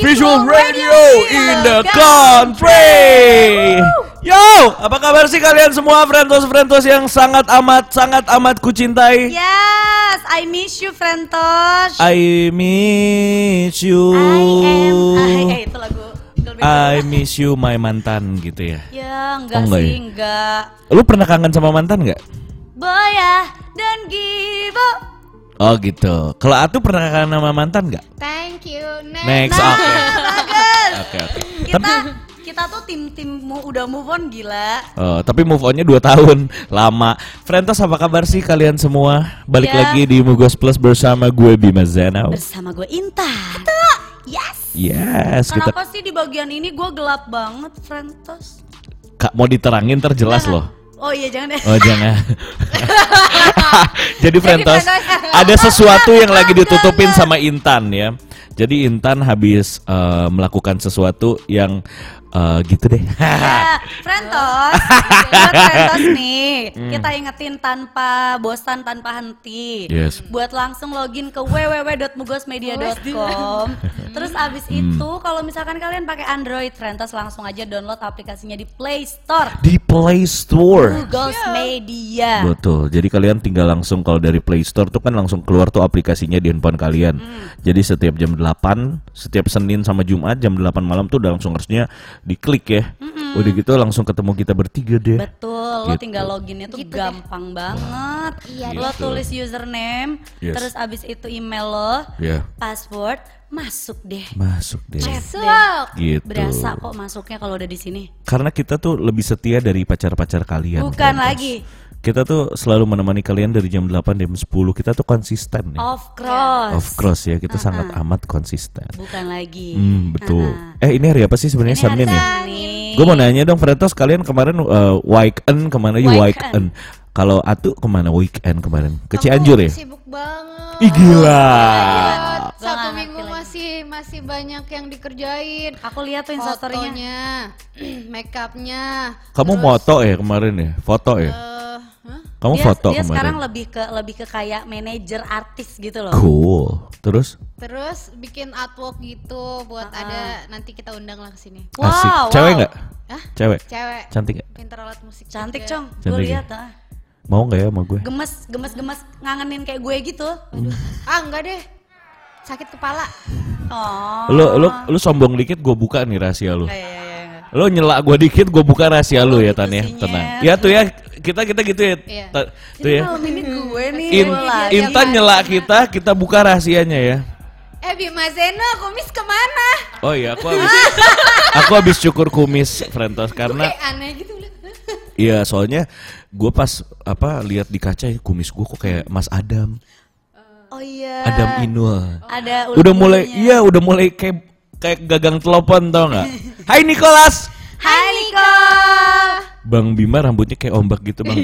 Visual Radio in the country. Yo, apa kabar sih kalian semua Frentos-Frentos yang sangat amat sangat amat kucintai? Yes, I miss you, Frentos. I miss you. I am. Ah, eh, itu lagu. I miss you my mantan gitu ya. Ya, enggak Oh, enggak sih, ya? enggak. Lu pernah kangen sama mantan nggak? Boya dan Gibo. Oh gitu. Kalau Atu pernah kangen sama mantan nggak? Thank you. Next, Nah, oke. bagus. Oke oke. Kita Tapi kita tuh tim-tim mu- udah move on gila. Oh, tapi move onnya 2 tahun lama. Frentos apa kabar sih kalian semua? Balik Ya. lagi di Mugos Plus bersama gue Bima Zanau. Bersama gue Inta. Yes. Yes, kita Kenapa sih di bagian ini gue gelap banget, Frentos? Kak, mau diterangin terjelas loh. Oh iya jangan deh. Oh jangan. Jadi Frentos ada sesuatu yang lagi ditutupin sama Intan ya. Jadi Intan habis eh, melakukan sesuatu yang eh, gitu deh. Ya, Frentos, buat Frentos nih, Hmm. kita ingetin tanpa bosan, tanpa henti. Yes. Buat langsung login ke www.mugosmedia.com. Terus abis Hmm. itu kalau misalkan kalian pakai Android, Frentos langsung aja download aplikasinya di Play Store. Di Play Store. Mugos Media. Betul. Jadi kalian tinggal langsung kalau dari Play Store tuh kan langsung keluar tuh aplikasinya di handphone kalian. Jadi setiap jam 8, setiap Senin sama Jumat jam 8 malam tuh udah langsung harusnya diklik ya. Udah gitu langsung ketemu kita bertiga deh. Betul, lo Gitu. tinggal loginnya tuh Gitu deh. gampang banget. Iya, lo Gitu. tulis username, Yes. terus abis itu email lo, Ya, password, masuk deh. masuk deh. Masuk. deh. Gitu. Berasa kok masuknya kalau udah di sini. Karena kita tuh lebih setia dari pacar-pacar kalian. Bukan Frentos. lagi. Kita tuh selalu menemani kalian dari jam 8 jam 10. Kita tuh konsisten ya. Of course. Of course ya, kita sangat amat konsisten. Bukan lagi. Hmm, betul. Ah, Eh, ini hari apa sih sebenarnya Senin ya? Gue mau nanya dong Fretos kalian kemarin uh, weekend ke mana ya Weekend. weekend? Kalau Atu ke mana weekend kemarin? Ke Cianjur ya? Sibuk banget. Ih gila. Satu minggu masih masih banyak yang dikerjain. Aku lihat tuh instastorynya. Fotonya, make upnya. Kamu moto ya kemarin ya? Foto ya? Hah? Kamu dia, foto dia kemarin? sekarang lebih ke lebih ke kayak manajer artis gitu loh. Cool. Terus? Terus bikin artwork gitu buat ada nanti kita undang lah ke sini. Wow, Asik. wow. Cewek nggak? Hah? Cewek. Cewek. Cantik nggak? Pinter alat musik. Cantik, juga. Cong. Gue ya? lihat ah. Mau nggak ya sama gue? Gemes, gemes, gemes ngangenin kayak gue gitu. Ah, enggak deh. Sakit kepala. Oh. Lu lu lu sombong dikit gue buka nih rahasia lu. Iya, iya. Lo nyelak gue dikit gue buka rahasia lu ya gitu Tan ya. Tenang. Nyet. Ya tuh ya kita kita gitu ya. Iya. Ta- Tuh ya. ini gue nih. In, gue lagi. Intan nyelak kita, kita buka rahasianya ya. Eh, Bima Zeno, kumis ke mana? Oh iya, aku habis aku habis cukur kumis Frentos karena Kayak aneh gitu. Iya soalnya gue pas apa lihat di kaca ya, kumis gue kok kayak Mas Adam, Oh iya. Adam Inul. Ada Udah mulai iya udah mulai kayak kayak gagang telepon tau nggak? Hai Nicholas. Hai Niko. Bang Bima rambutnya kayak ombak gitu bang.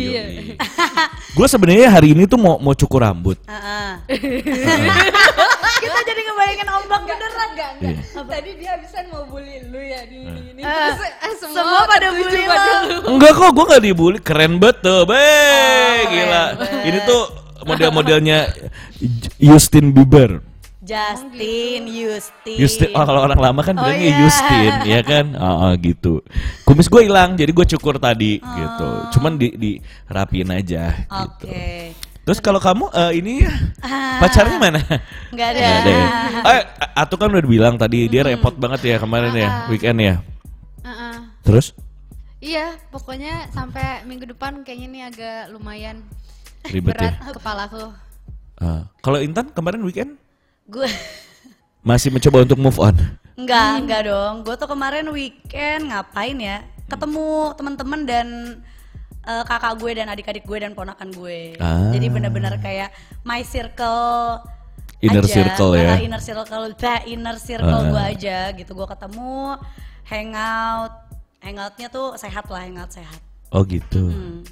gue sebenarnya hari ini tuh mau mau cukur rambut. Heeh. Kita jadi ngebayangin ombak beneran gak? Iya. Tadi dia habisan mau bully lu ya di ini. Eh, Terus eh, semua, Semua pada bully pada lu. Enggak kok, gue gak dibully, keren banget tuh, be, gila. keren. Ini tuh model-modelnya Justin Bieber. Justin, Justin. Justin, oh kalau orang lama kan Oh, bilangnya iya. Justin, ya kan? Oh, oh, gitu. Kumis gue hilang, jadi gue cukur tadi, Oh. gitu. Cuman di, di rapiin aja, gitu. Oke. Terus kalau kamu eh, ini Ah. pacarnya mana? Nggak ada. Nggak ada ya? Eh, Atu kan udah bilang tadi dia repot banget ya kemarin ya, weekend ya. Heeh. Terus Iya, pokoknya sampai minggu depan kayaknya nih agak lumayan ribet berat ya. kepalaku. Ah. kalau Intan kemarin weekend Gue masih mencoba untuk move on. Enggak, enggak dong. Gue tuh kemarin weekend ngapain ya? Ketemu teman-teman dan eh, kakak gue dan adik-adik gue dan ponakan gue. Ah. Jadi bener-bener kayak my circle Inner aja. circle ya. Ah, inner circle, bah, inner circle Ah. gue aja gitu. Gue ketemu, hangout, hangoutnya tuh sehat lah, hangout sehat. Oh gitu. Hmm.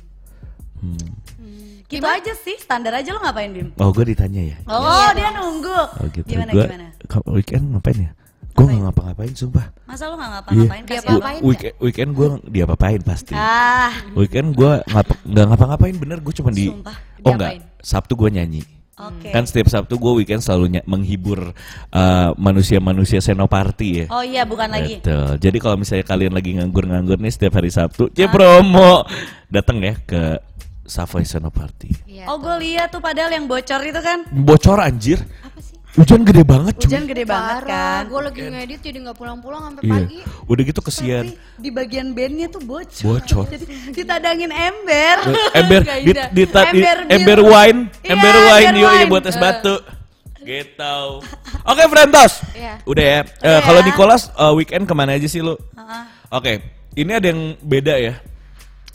Hmm. Gitu aja sih, standar aja lo ngapain Bim? Oh gue ditanya ya. Oh, dia nunggu. Oh gitu. Gimana Gua gimana? weekend ngapain ya? Gue nggak ngapa-ngapain sumpah. Masa lo nggak ngapa-ngapain? Dia Kasih apa-apain apa? nggak? Weekend, weekend gue dia apa-apain pasti. Ah, Weekend gue ngapa nggak ngapa-ngapain bener gue cuma di Sumpah, oh enggak? Sabtu gue nyanyi Oke. Kan setiap Sabtu gue weekend selalu menghibur uh, manusia-manusia senoparty ya. Oh iya, bukan lagi. Betul. Jadi kalau misalnya kalian lagi nganggur-nganggur nih setiap hari Sabtu, ya promo. Datang ya ke Savoy Senoparty. Iya. Oh, gue lihat tuh padahal yang bocor itu kan. Bocor anjir. Apa sih? Hujan gede banget cuy. Hujan gede banget kan. Gue lagi ngedit jadi nggak pulang-pulang sampai Iya. pagi. Udah gitu kesian. Tapi di bagian bandnya tuh bocor. Bocor. Jadi ditadangin ember. ember Gak di, di, ta- di- Ember ember wine, Iya, ember wine ember yuk wine. buat es batu. Gitu. Oke, Frentos. Iya. Udah ya. Eh, Udah Kalau ya. Nicholas eh, weekend ke mana aja sih lu? Heeh. Oke, ini ada yang beda ya.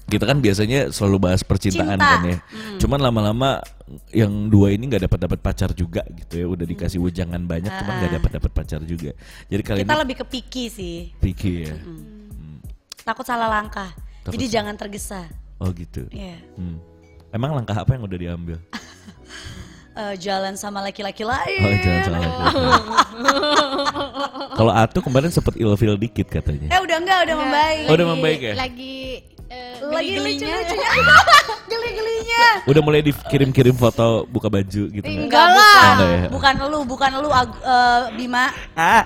Kita kan biasanya selalu bahas percintaan Cinta. kan ya. Cuman lama-lama yang dua ini nggak dapat dapat pacar juga gitu ya. Udah dikasih wejangan banyak, cuman nggak dapat dapat pacar juga. Jadi kali Kita ini lebih ke picky sih. picky ya. Takut salah langkah. Takut Jadi salah- jangan tergesa. Oh gitu. Iya. Hmm. Emang langkah apa yang udah diambil? Eh, jalan sama laki-laki lain. Oh, jangan salah. Kalau Atu kemarin sempat ilfil dikit katanya. Eh udah enggak, udah membaik. Oh, udah membaik ya? Lagi eh, Lagi geli-gelinya. lucu-lucunya. Geli-gelinya. Udah mulai dikirim-kirim foto buka baju gitu nggak? Enggak lah. Oh, enggak ya? Bukan lu, bukan lu Ag- eh, Bima. Ah.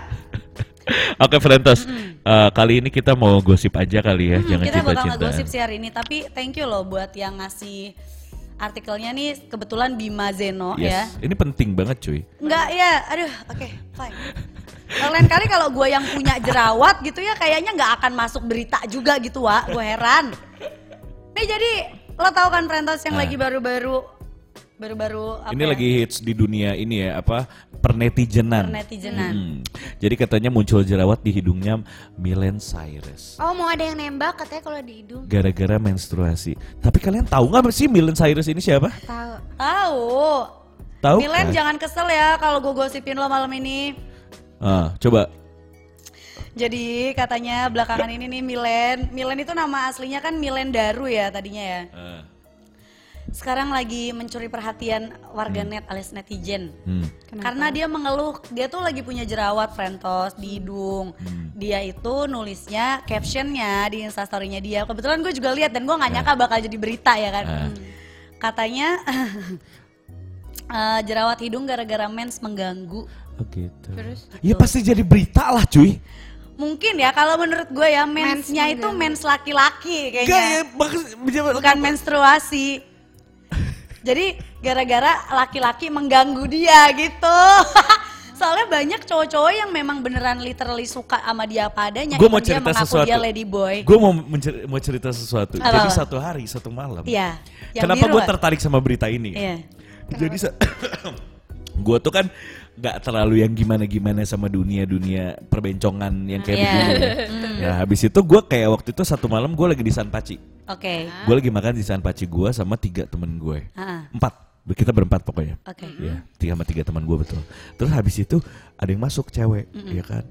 Oke Frentos, Eh, kali ini kita mau gosip aja kali ya, Hmm, jangan kita bakal ngegosip sih hari ini, tapi thank you loh buat yang ngasih artikelnya nih kebetulan Bima Zeno ya. Yes, ini penting banget cuy. Enggak ya, aduh, oke, fine. Lain kali kalau gue yang punya jerawat gitu ya, kayaknya nggak akan masuk berita juga gitu, wa. Gue heran. Nih jadi lo tau kan Frentos yang Ah. lagi baru-baru, baru-baru apa ini ya? lagi hits di dunia ini ya, apa pernetizenan. Pernetizenan. Hmm. Jadi katanya muncul jerawat di hidungnya Miley Cyrus. Oh mau ada yang nembak katanya kalau di hidung. Gara-gara menstruasi. Tapi kalian tahu nggak sih Miley Cyrus ini siapa? Tahu. Tahu. Tahu Milen kan? jangan kesel ya kalau gue gosipin lo malam ini. Ah, coba. Jadi katanya belakangan ini nih Milen, Milen itu nama aslinya kan Milen Daru ya tadinya ya. Ah. Sekarang lagi mencuri perhatian warganet alias netizen. Hmm. Karena dia mengeluh, dia tuh lagi punya jerawat frentos di hidung. Hmm. Dia itu nulisnya captionnya di instastorynya dia. Kebetulan gue juga lihat dan gue nggak nyangka bakal jadi berita ya kan. Ah. Katanya eh, jerawat hidung gara-gara mens mengganggu. Oh gitu. Terus? Ya pasti jadi berita lah cuy. Mungkin ya kalau menurut gue ya mensnya itu mens laki-laki Gak ya, kayaknya. Bukan menstruasi. Jadi gara-gara laki-laki mengganggu dia gitu. Soalnya banyak cowok-cowok yang memang beneran literally suka sama dia apa adanya. Gue mau dia cerita mengaku sesuatu. dia lady boy. Gue mau mencer- mau cerita sesuatu. Apa, Jadi apa? satu hari, satu malam. Iya. Kenapa gue tertarik sama berita ini? Iya. Jadi gue tuh kan nggak terlalu yang gimana-gimana sama dunia-dunia perbencongan yang kayak Iya. begini. Ya. ya habis itu gue kayak waktu itu satu malam gue lagi di San Paci. Oke. Gue lagi makan di San Paci gue sama tiga temen gue. Ah, Empat. Kita berempat pokoknya. Oke. Ya, tiga sama tiga teman gue betul. Terus habis itu ada yang masuk cewek, ya kan?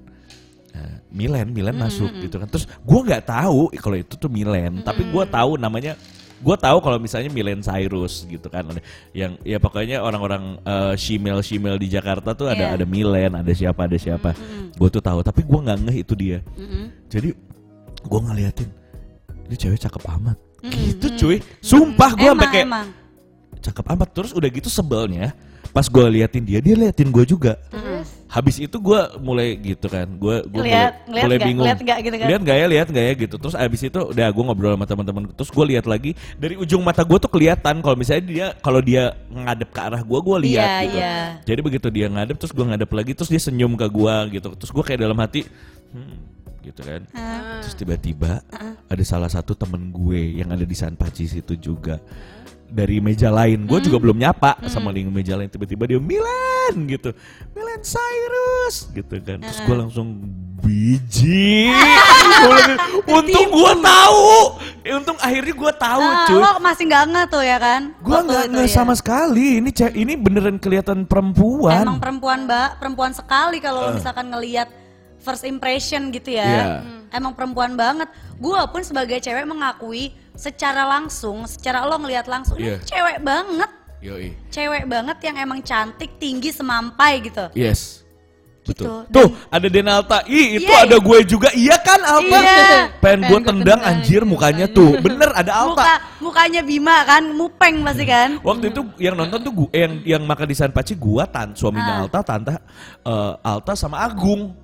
Nah, Milen, Milen masuk gitu kan. Terus gue nggak tahu kalau itu tuh Milen, tapi gue tahu namanya. Gue tahu kalau misalnya Milen Cyrus gitu kan, yang ya pokoknya orang-orang uh, shemale shemale di Jakarta tuh ada Iya. ada Milen, ada siapa ada siapa. Gue tuh tahu, tapi gue nggak ngeh itu dia. Mm-mm. Jadi gue ngeliatin, ini cewek cakep amat. Gitu cuy, sumpah gue sampai kayak emang. cakep amat terus udah gitu sebelnya pas gue liatin dia dia liatin gue juga Terus? Habis itu gue mulai gitu kan gue gue mulai, mulai nggak? bingung Lihat nggak gitu kan? lihat nggak ya lihat nggak ya gitu terus abis itu udah gue ngobrol sama teman-teman terus gue lihat lagi dari ujung mata gue tuh kelihatan kalau misalnya dia kalau dia ngadep ke arah gue gue lihat Iya, gitu iya. jadi begitu dia ngadep terus gue ngadep lagi terus dia senyum ke gue gitu terus gue kayak dalam hati hmm, gitu kan Ah. Terus tiba-tiba ada salah satu temen gue yang ada di San Pacis itu juga dari meja lain. Gue juga belum nyapa sama link meja lain. Tiba-tiba dia Gitu, Milan Cyrus gitu kan. Terus gue langsung biji. Untung gue tahu. Eh, untung akhirnya gue tahu Ah, cuy. lo masih nggak nggak tuh ya kan? Gue nggak itu nggak ya. sama sekali. Ini ce- ini beneran kelihatan perempuan. Emang perempuan mbak, perempuan sekali kalau misalkan ngelihat first impression gitu ya. Iya. Hmm. Emang perempuan banget. Gua pun sebagai cewek mengakui secara langsung, secara lo ngelihat langsung, Iya. ini cewek banget. Yoi. Cewek banget yang emang cantik, tinggi, semampai gitu. Yes. Gitu. Betul. Dan- Tuh, ada Denalta. Ih, itu Iya, ada gue juga. Iya kan, Alta? Iya. Pengen Pengen gue tendang tendang anjir mukanya tuh. Bener ada Alta. Muka mukanya Bima kan, mupeng pasti kan. Waktu itu yang nonton tuh gue, yang yang makan di San Paci gua tan suaminya Ah. Alta, tante eh, Alta sama Agung.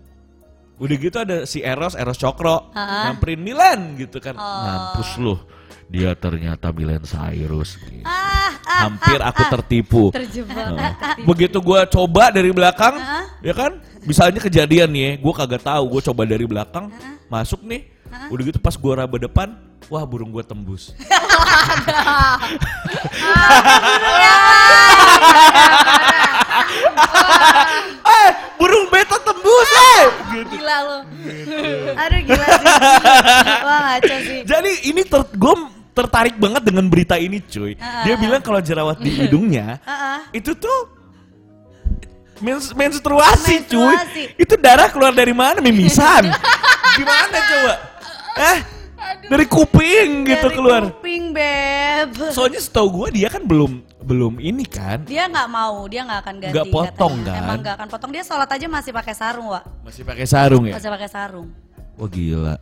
Udah gitu ada si Eros, Eros Cokro, Ah. nyamperin Milan gitu kan. Oh. Mampus lu. Dia ternyata Milan Cyrus. gitu. Ah, ah, Hampir aku tertipu. Terjebak. Heeh. Begitu gua coba dari belakang, Hah? ya kan? Misalnya kejadian nih, gue kagak tahu. Gue coba dari belakang, masuk nih. Udah gitu pas gua raba depan, wah burung gua tembus. eh, burung beta tembus eh. Gitu. Gila lo. Aduh gila sih. Wah ngaco sih. Jadi ini ter gue tertarik banget dengan berita ini, cuy. Ah, Dia bilang kalau jerawat di hidungnya ah. itu tuh mens- menstruasi, cuy. Menstruasi. Itu darah keluar dari mana? Mimisan. Gimana coba? Eh, dari kuping gitu Dari keluar. kuping beb. Soalnya setahu gue dia kan belum belum ini kan. Dia nggak mau, dia nggak akan ganti. Nggak potong, katanya. kan? Emang nggak akan potong. Dia sholat aja masih pakai sarung, Wak. Masih pakai sarung ya? Masih pakai sarung. Wah gila.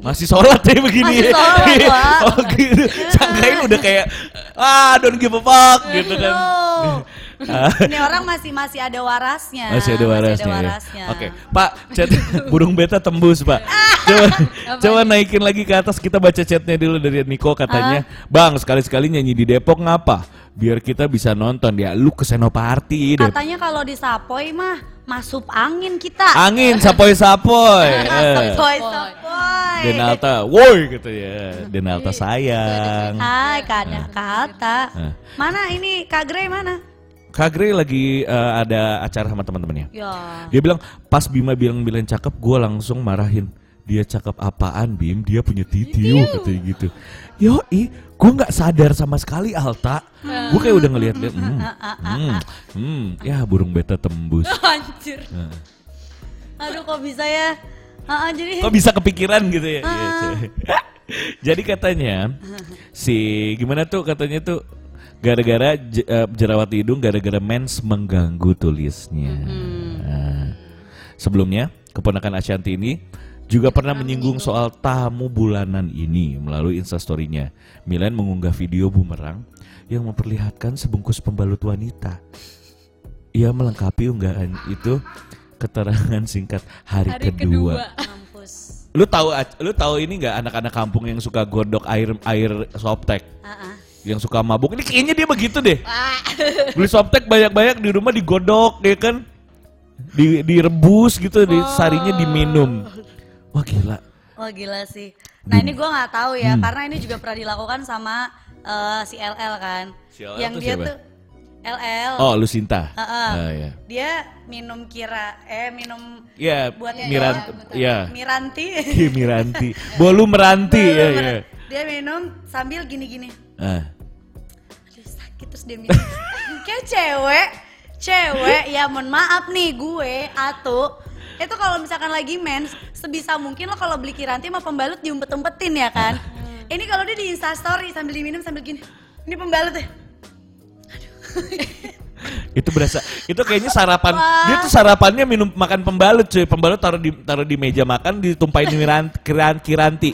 Masih sholat ya begini Masih ya? sholat, Wak. oh gitu. Sangkain udah kayak, ah don't give a fuck gitu kan. Ini orang masih masih ada warasnya. Masih ada warasnya, ya. warasnya. Oke, Pak, chat burung beta tembus, Pak. Coba coba naikin lagi ke atas kita baca chatnya dulu dari Niko katanya, "Bang, sekali-sekali nyanyi di Depok ngapa? Biar kita bisa nonton ya. Lu ke Senoparty. Katanya kalau di Sapoy mah masuk angin kita. Angin sapoy-sapoy. Eh, Sapoy, sapoy. Denalta, woi gitu ya. Denalta sayang. Hai, kada kata. Eh. Mana ini Kak Grey mana? Kak Grey lagi eh, ada acara sama teman-temannya. Ya. Dia bilang pas Bima bilang bilang cakep, gue langsung marahin. Dia cakep apaan Bim? Dia punya titiu katanya gitu. Yo, gue nggak sadar sama sekali Alta. Gue kayak udah ngeliat-liat, hmm, hmm, hmm, ya burung beta tembus. Anjir. Nah. Aduh kok bisa ya? Ah, ah, jadi Kok bisa kepikiran gitu ya? Iya. Jadi katanya si gimana tuh katanya tuh gara-gara eh, jerawat hidung gara-gara mens mengganggu tulisnya. Nah, sebelumnya keponakan Ashanti ini juga pernah menyinggung soal tamu bulanan ini melalui instastorynya. Milan mengunggah video bumerang yang memperlihatkan sebungkus pembalut wanita. Ia melengkapi unggahan itu keterangan singkat hari, Hari kedua. kedua. mampus. Lu tahu lu tahu ini nggak anak-anak kampung yang suka godok air air softtek Ah, ah. yang suka mabuk ini kayaknya dia begitu deh beli softtek banyak-banyak di rumah digodok ya kan di direbus gitu di sarinya diminum wah gila Wah gila sih. Nah ini gue nggak tahu ya, Hmm. karena ini juga pernah dilakukan sama eh, si LL kan. Si LL yang tuh dia siapa? tuh LL. oh Lucinta Heeh. Ah, ya Dia minum kira, eh minum ya Buat Miran ya Miranti. Ki Miranti bolu meranti ya ya Dia minum sambil gini-gini. ah. Aduh sakit terus dia minum. Kayak cewek, cewek ya mohon maaf nih gue atau itu kalau misalkan lagi mens sebisa mungkin lo kalau beli kiranti sama pembalut diumpet-umpetin ya kan. Ini kalau dia di instastory sambil diminum sambil gini. Ini pembalut ya. itu berasa itu kayaknya sarapan Wah. dia tuh sarapannya minum makan pembalut cuy pembalut taruh di taruh di meja makan ditumpahin di miran, kiran, kiranti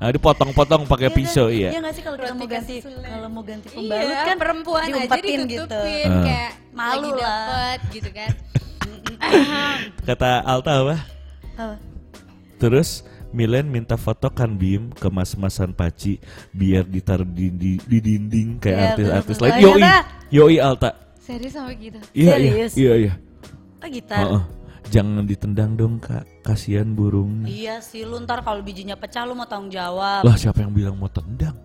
nah, dipotong-potong pakai pisau iya Iya nggak sih kalau kita mau ganti kalau mau ganti pembalut Iya, kan perempuan aja gitu. ditutupin Ah. kayak Malu lah. dapet gitu kan. kata Alta apa Apa? terus Milen minta foto kan Bim ke mas-masan Paci biar ditaruh di, di, di dinding kayak Biar artis-artis terus- lain. Oh, Yoi, iya, yoi Alta. Serius sampai gitu. Iya iya Serius? iya iya. Oh gitar. Heeh. Jangan ditendang dong kak, kasihan burungnya. Iya sih, lu ntar kalau bijinya pecah lu mau tanggung jawab. Lah siapa yang bilang mau tendang?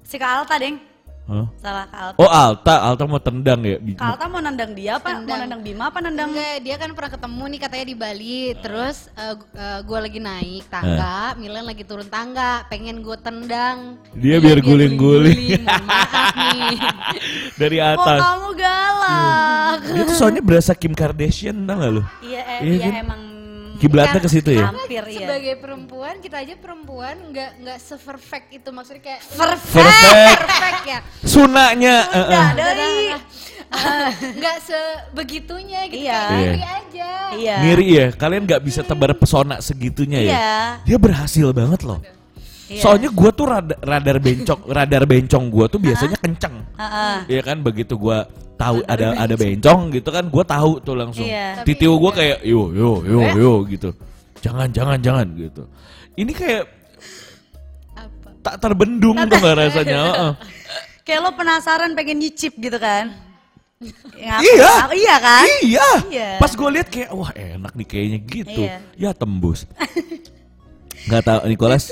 Si Kak Alta, Deng. Hah? Salah Alta. Oh Alta, Alta mau tendang ya? Kak Alta mau nendang dia apa? Mau Tendang. nendang Bima apa nendang? Enggak, dia kan pernah ketemu nih katanya di Bali. Terus gue lagi naik tangga, Milan lagi turun tangga, pengen gue tendang. Dia biar guling-guling. Maaf nih. Dari Kok atas. kamu galak? Dia tuh soalnya berasa Kim Kardashian tau gak lu? Iya, eh, Iya iya kan? emang Kiblatnya ke situ ya? Hampir iya. Sebagai perempuan, kita aja perempuan nggak nggak seperfect itu maksudnya kayak Perfect. Perfect. perfect ya. Sunanya. eh, Udah eh. dari. nggak sebegitunya gitu Iya. kayak ngiri Iya. aja Iya. Ngiri ya, kalian nggak bisa tebar pesona segitunya ya. Iya. Dia berhasil banget loh. Iya. Soalnya gua tuh radar, radar bencong, radar bencong gua tuh biasanya kenceng. Heeh. Iya kan begitu gua tahu ada ada bencong gitu kan gua tahu tuh langsung. Iya. Titiu gua kayak yo yo yo yo gitu. Jangan jangan jangan gitu. Ini kayak apa tak terbendung tuh nggak rasanya. heeh. Kayak lo penasaran pengen nyicip gitu kan? Ngapa? Iya. Iya kan? Iya. Iya. Pas gue lihat kayak wah enak nih kayaknya gitu. Iya. Ya tembus. Nggak tahu Nicholas.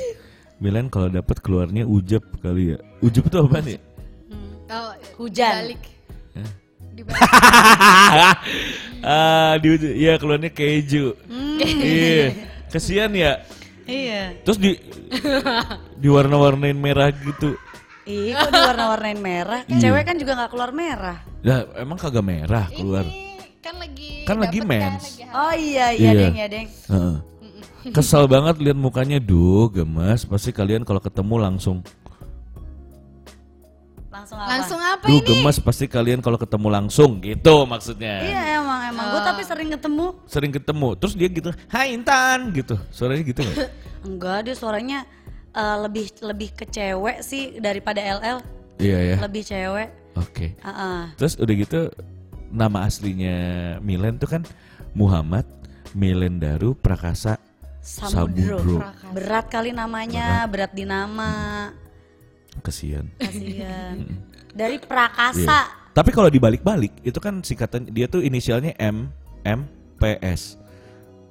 Milan kalau dapat keluarnya ujeb kali ya. Ujeb itu apa nih? oh, Hujan. dibalik Eh. ah, di ujung, iya keluarnya keju. Iya. Kesian ya. Iya. Terus di diwarna-warnain merah gitu. Ih, kok diwarna-warnain merah? Iya. Cewek kan juga nggak keluar merah. Lah emang kagak merah keluar. ini kan lagi Kan lagi dapet mens. lagi hamil. Oh iya, iya, Iya. deng, ya deng. Heeh. Kesel banget lihat mukanya, duh gemes. Pasti kalian kalau ketemu langsung Langsung apa? langsung apa Duh ini gemes pasti kalian kalau ketemu langsung gitu maksudnya. Iya emang, emang. Gue tapi sering ketemu. Sering ketemu, terus dia gitu, Hai Intan gitu. Suaranya gitu nggak? Enggak, dia suaranya eh, lebih lebih ke cewek sih daripada LL. iya ya. Lebih cewek. Oke. Heeh. Terus udah gitu nama aslinya Milen tuh kan Muhammad Milen Daru Prakasa Samudro. Samudro. Berat kali namanya, berat di nama. Kesian. Dari Prakasa. Tapi kalau dibalik-balik itu kan singkatan dia tuh inisialnya M M P S.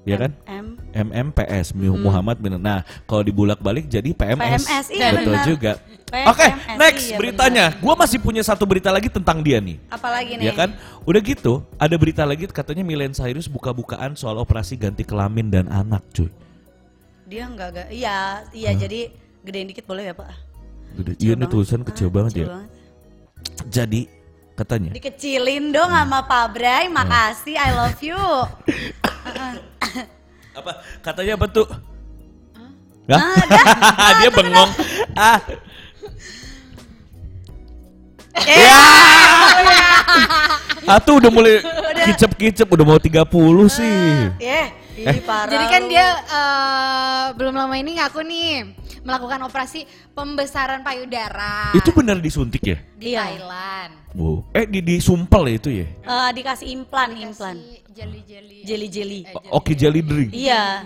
Ya kan? M. MMPS Muhammad bin Nah, kalau dibulak-balik jadi PMS. PMS, iya Betul benar. juga. Oke, next iya beritanya. Gua masih punya satu berita lagi tentang dia nih. Apalagi nih? Ya kan? Udah gitu, ada berita lagi katanya Miley Cyrus buka-bukaan soal operasi ganti kelamin dan anak, cuy. Dia enggak, enggak. Iya, iya jadi gedein dikit boleh ya, Pak? Gede. Iya, ini tulisan kecil Ah, banget kecil ya. banget. Jadi katanya Dikecilin dong sama Pak Bray, makasih, I love you. apa? Katanya apa tuh? Ah, dah. Hah? Dia bengong. Ah, Eh, Ya. ah tuh udah mulai kicep-kicep udah mau 30 sih. eh, ih parah. Jadi kan lu. dia eh, belum lama ini ngaku nih melakukan operasi pembesaran payudara Itu benar disuntik ya? di Iya. Thailand. Wow. Eh di disumpel ya itu ya? Eh, dikasih implan, implan. Jeli-jeli. Jeli-jeli. Oke jelly drink. Iya.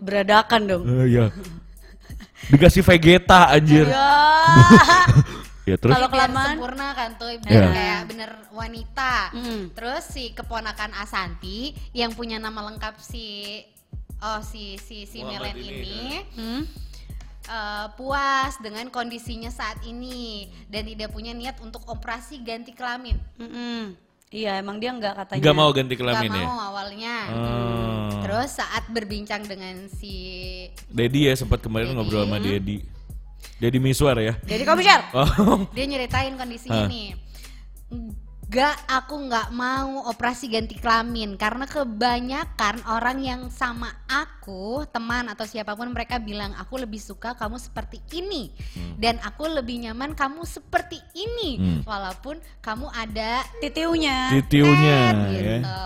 Beradakan dong. Eh, iya. Dikasih Vegeta anjir. Ya. Ya terus Kalau kelamaan sempurna kan tuh Iya. biar kayak bener wanita. Mm. Terus si keponakan Asanti yang punya nama lengkap si oh si si si Muhammad Milen ini, ini, Hmm? eh, puas dengan kondisinya saat ini dan tidak punya niat untuk operasi ganti kelamin. Mm-mm. Iya, emang dia nggak katanya. nggak mau ganti Gak kelamin ya? mau awalnya. Hmm. Terus saat berbincang dengan si Dedi ya sempat kemarin ngobrol sama Dedi. Dedi Miswar ya. Jadi komisar. Oh. dia nyeritain kondisinya Hah. nih Gak, aku nggak mau operasi ganti kelamin karena kebanyakan orang yang sama aku, teman atau siapa pun mereka bilang aku lebih suka kamu seperti ini dan aku lebih nyaman kamu seperti ini Hmm. walaupun kamu ada Titiunya. Titiunya tet, ya. gitu.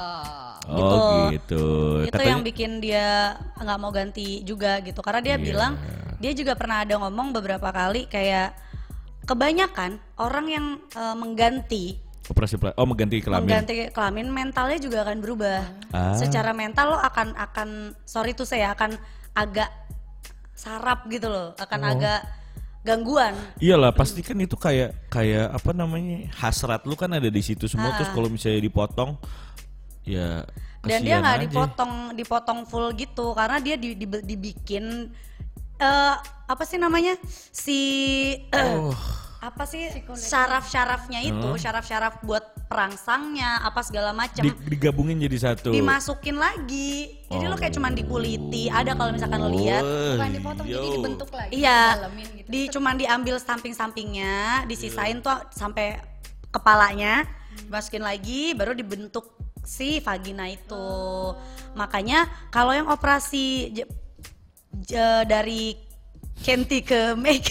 Oh gitu. itu yang bikin dia nggak mau ganti juga gitu karena dia Iya. bilang dia juga pernah ada ngomong beberapa kali kayak kebanyakan orang yang eh, mengganti operasi oh mengganti kelamin. mengganti kelamin mentalnya juga akan berubah Ah. secara mental lo akan akan sorry tuh saya akan agak sarap gitu loh akan Oh. agak gangguan Iyalah pasti kan itu kayak kayak apa namanya hasrat lu kan ada di situ semua terus kalau misalnya dipotong ya dan dia nggak dipotong dipotong full gitu karena dia di- di- dibikin eh apa sih namanya? Si eh, Oh. apa sih? Syaraf-syarafnya itu syaraf-syaraf buat perangsangnya apa segala macam Di- digabungin jadi satu. dimasukin lagi. Jadi lo kayak cuman dikuliti ada kalau misalkan lo lihat. Wah, bukan dipotong jadi yo. dibentuk lagi iya. gitu. di cuman diambil samping-sampingnya disisain tuh sampai kepalanya. Dimasukin lagi baru dibentuk si vagina itu. Makanya kalau yang operasi j- dari Kenti ke Meg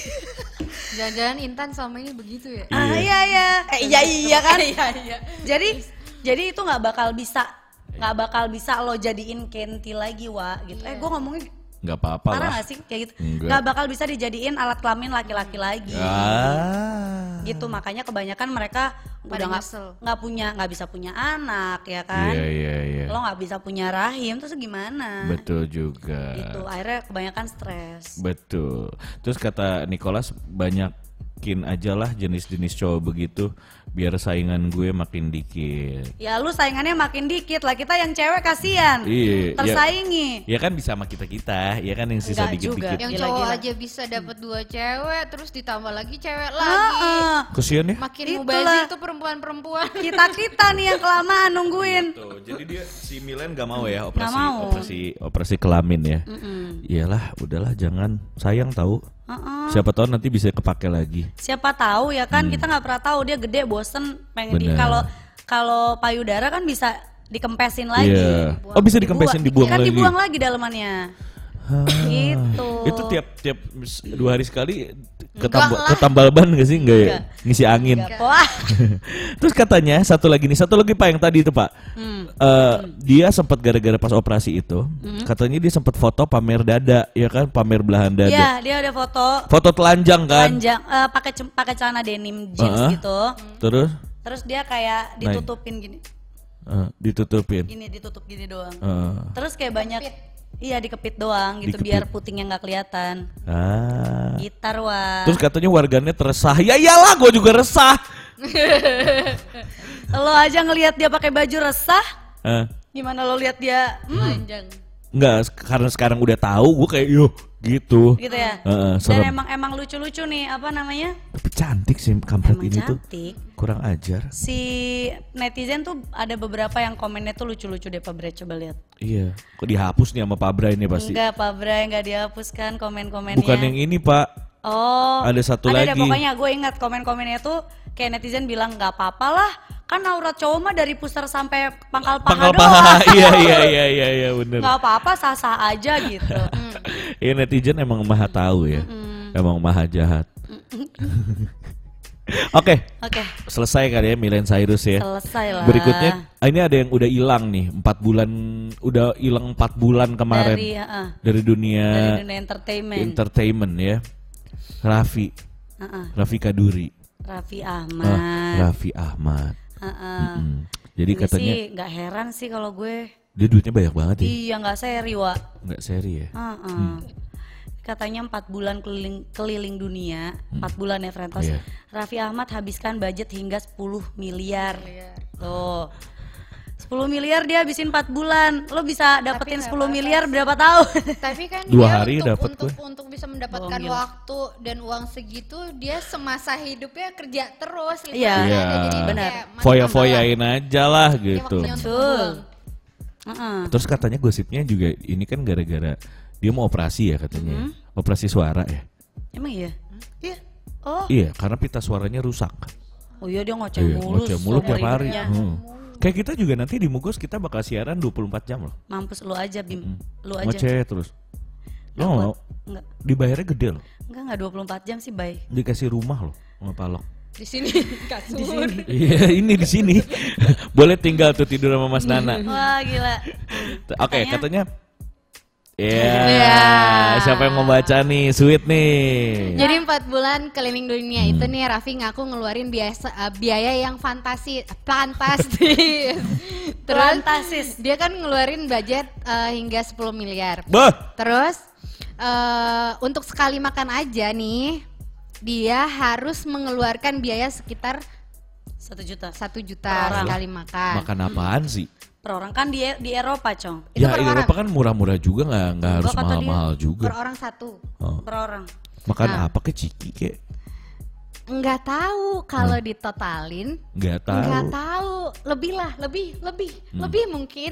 Jangan-jangan Intan selama ini begitu ya? Ah iya iya. Eh, iya iya kan. Iya iya. Jadi jadi itu nggak bakal bisa nggak bakal bisa lo jadiin Kenti lagi wa gitu. Eh gue ngomongnya nggak apa-apa parah lah gak sih kayak gitu? Enggak. Nggak bakal bisa dijadiin alat kelamin laki-laki lagi. ah Gitu makanya kebanyakan mereka Pada udah nggak nggak punya nggak bisa punya anak ya kan. iya iya iya Lo nggak bisa punya rahim terus gimana? betul juga Gitu akhirnya kebanyakan stres. Betul. Terus kata Nicholas banyakin aja lah jenis-jenis cowok begitu biar saingan gue makin dikit. Ya lu saingannya makin dikit lah kita yang cewek kasihan. Iya, Tersaingi. Ya kan bisa sama kita kita, ya kan yang sisa dikit-dikit. juga. Yang Gila, cowok gila. aja bisa dapat dua cewek, terus ditambah lagi cewek lagi. ah. Kesian ya? Makin mubazir tuh perempuan-perempuan. kita kita nih yang kelamaan nungguin. Tuh, jadi dia si Milen gak mau ya operasi mau. operasi operasi kelamin ya. Mm-mm. Iyalah, udahlah jangan sayang tahu. Uh-uh. Siapa tahu nanti bisa kepake lagi. Siapa tahu ya kan kita nggak pernah tahu dia gede bosen pengen di Hmm. Kalau kalau payudara kan bisa dikempesin lagi. Iya. Oh bisa dikempesin dibuang kan lagi. dibuang lagi dalamannya. Gitu. Itu tiap tiap dua hari sekali ketambal ketambal ban gak sih enggak ya? Ngisi angin. Enggak, Wah. Terus katanya satu lagi nih, satu lagi Pak yang tadi itu Pak. Hmm. Eh, dia sempat gara-gara pas operasi itu, katanya dia sempat foto pamer dada, ya kan, pamer belahan dada. Iya, dia ada foto Foto telanjang kan? panjang eh, pakai pakai celana denim jeans Heeh. gitu. Terus Terus dia kayak ditutupin gini. eh, ditutupin. Gini ditutup gini doang. Eh, Terus kayak banyak Iya dikepit doang gitu Dikepit. biar putingnya nggak kelihatan. ah. Gitar wah. Terus katanya warganet resah. Ya iyalah, gue juga resah. Lo aja ngelihat dia pakai baju resah, Eh, gimana lo lihat dia? Hmm, Panjang. Enggak, karena sekarang udah tahu, gue kayak yo gitu. gitu ya. Dan serem. emang emang lucu-lucu nih apa namanya? Tapi cantik sih kampret Emang ini tuh. cantik. Kurang ajar. Si netizen tuh ada beberapa yang komennya tuh lucu-lucu deh Pak Bre coba lihat. Iya. Kok dihapus nih sama Pak Bray ini pasti. Enggak Pak Bre nggak dihapuskan komen-komennya. Bukan yang ini Pak. Oh. Ada satu ada lagi. pokoknya gue ingat komen-komennya tuh kayak netizen bilang nggak apa-apa lah. Kan aurat cowok mah dari pusar sampai pangkal paha Pangkal doang. paha. Iya iya iya iya iya bener. Nggak apa-apa sah-sah aja gitu. Iya netizen emang maha tahu ya. Emang maha jahat. Oke, Oke, selesai kali ya Milen Cyrus ya. selesai lah. Berikutnya, ini ada yang udah hilang nih, empat bulan, udah hilang empat bulan kemarin dari uh, dari dunia dari dunia entertainment. entertainment ya. Raffi, Uh-uh. Raffi Kaduri, Raffi Ah, Ahmad. Raffi Ahmad. Uh-uh. Hmm. Jadi Ini katanya sih nggak heran sih kalau gue. dia duitnya banyak banget ya, Iya nggak seri wa. nggak seri ya. Uh-uh. Katanya empat bulan keliling keliling dunia, empat bulan ya Frentos. Iya. Raffi Ahmad habiskan budget hingga 10 miliar. Tuh. 10 miliar dia habisin 4 bulan. Lo bisa dapetin 10 miliar berapa tahun? Tapi kan Dua dia hari untuk, dapat untuk, gue. untuk bisa mendapatkan gila. waktu dan uang segitu dia semasa hidupnya kerja terus gitu Iya. Iya. Jadi Benar. Foya-foyain aja lah gitu. untuk Betul. ngebuang. Heeh. Terus katanya gosipnya juga ini kan gara-gara dia mau operasi ya katanya. Mm-hmm. Operasi suara ya. Emang iya? Iya. Oh. Iya, karena pita suaranya rusak. Oh iya dia ngoceh Iya, mulu. ngoceh mulu tiap seumur hari. hidupnya. Hmm. Kayak kita juga nanti di Mugos kita bakal siaran 24 jam loh. Mampus lu aja Bim. Lu aja. Ngoceh terus. Lo kuat. mau? Enggak. Dibayarnya gede loh. Enggak enggak 24 jam sih, Bay. Dikasih rumah loh sama Palok. Di sini kasur. Iya, ini di sini. Boleh tinggal tuh tidur sama Mas Nana. Wah, gila. Oke, Katanya- katanya Ya, Iya. siapa yang mau baca nih? Sweet nih. Jadi empat bulan keliling dunia Hmm. itu nih Raffi ngaku ngeluarin biasa eh, biaya yang fantasi fantastis. Terus Fantastis. dia kan ngeluarin budget eh, hingga 10 miliar. Bah, Terus eh, untuk sekali makan aja nih dia harus mengeluarkan biaya sekitar Satu juta. satu juta sekali makan. makan apaan sih? Per orang kan di di Eropa, Cong. Itu ya, per di orang. Eropa kan murah-murah juga nggak nggak harus mahal-mahal juga. Per orang satu. Oh. Per orang. Makan Nah. apa ke ciki kek? Nggak tahu kalau ditotalin Nggak tahu. Nggak tahu, lebih lah, lebih, lebih, Hmm. lebih mungkin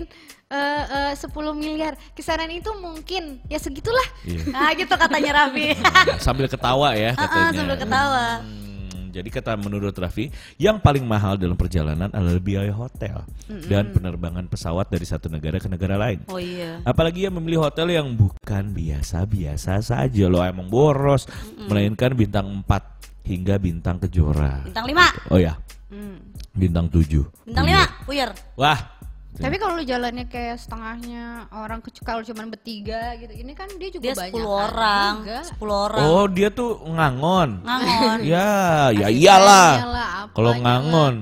eh, eh, 10 miliar. Kisaran itu mungkin ya segitulah. Iya. Nah, gitu katanya Raffi. Sambil ketawa ya katanya. sambil ketawa. Hmm, Hmm, jadi kata menurut Raffi, yang paling mahal dalam perjalanan adalah biaya hotel dan penerbangan pesawat dari satu negara ke negara lain. Oh iya. Apalagi yang memilih hotel yang bukan biasa-biasa saja loh emang boros, melainkan bintang 4 hingga bintang kejora. Bintang 5. Oh ya, Hmm. bintang 7. Bintang 5. Puyer. Wah. Tapi kalau lu jalannya kayak setengahnya orang kalau cuma bertiga gitu, ini kan dia juga Dia banyak 10 kan orang. 10 orang. Oh, dia tuh ngangon. Ngangon. Ya, ya Asistennya iyalah. lah, Kalau ngangon,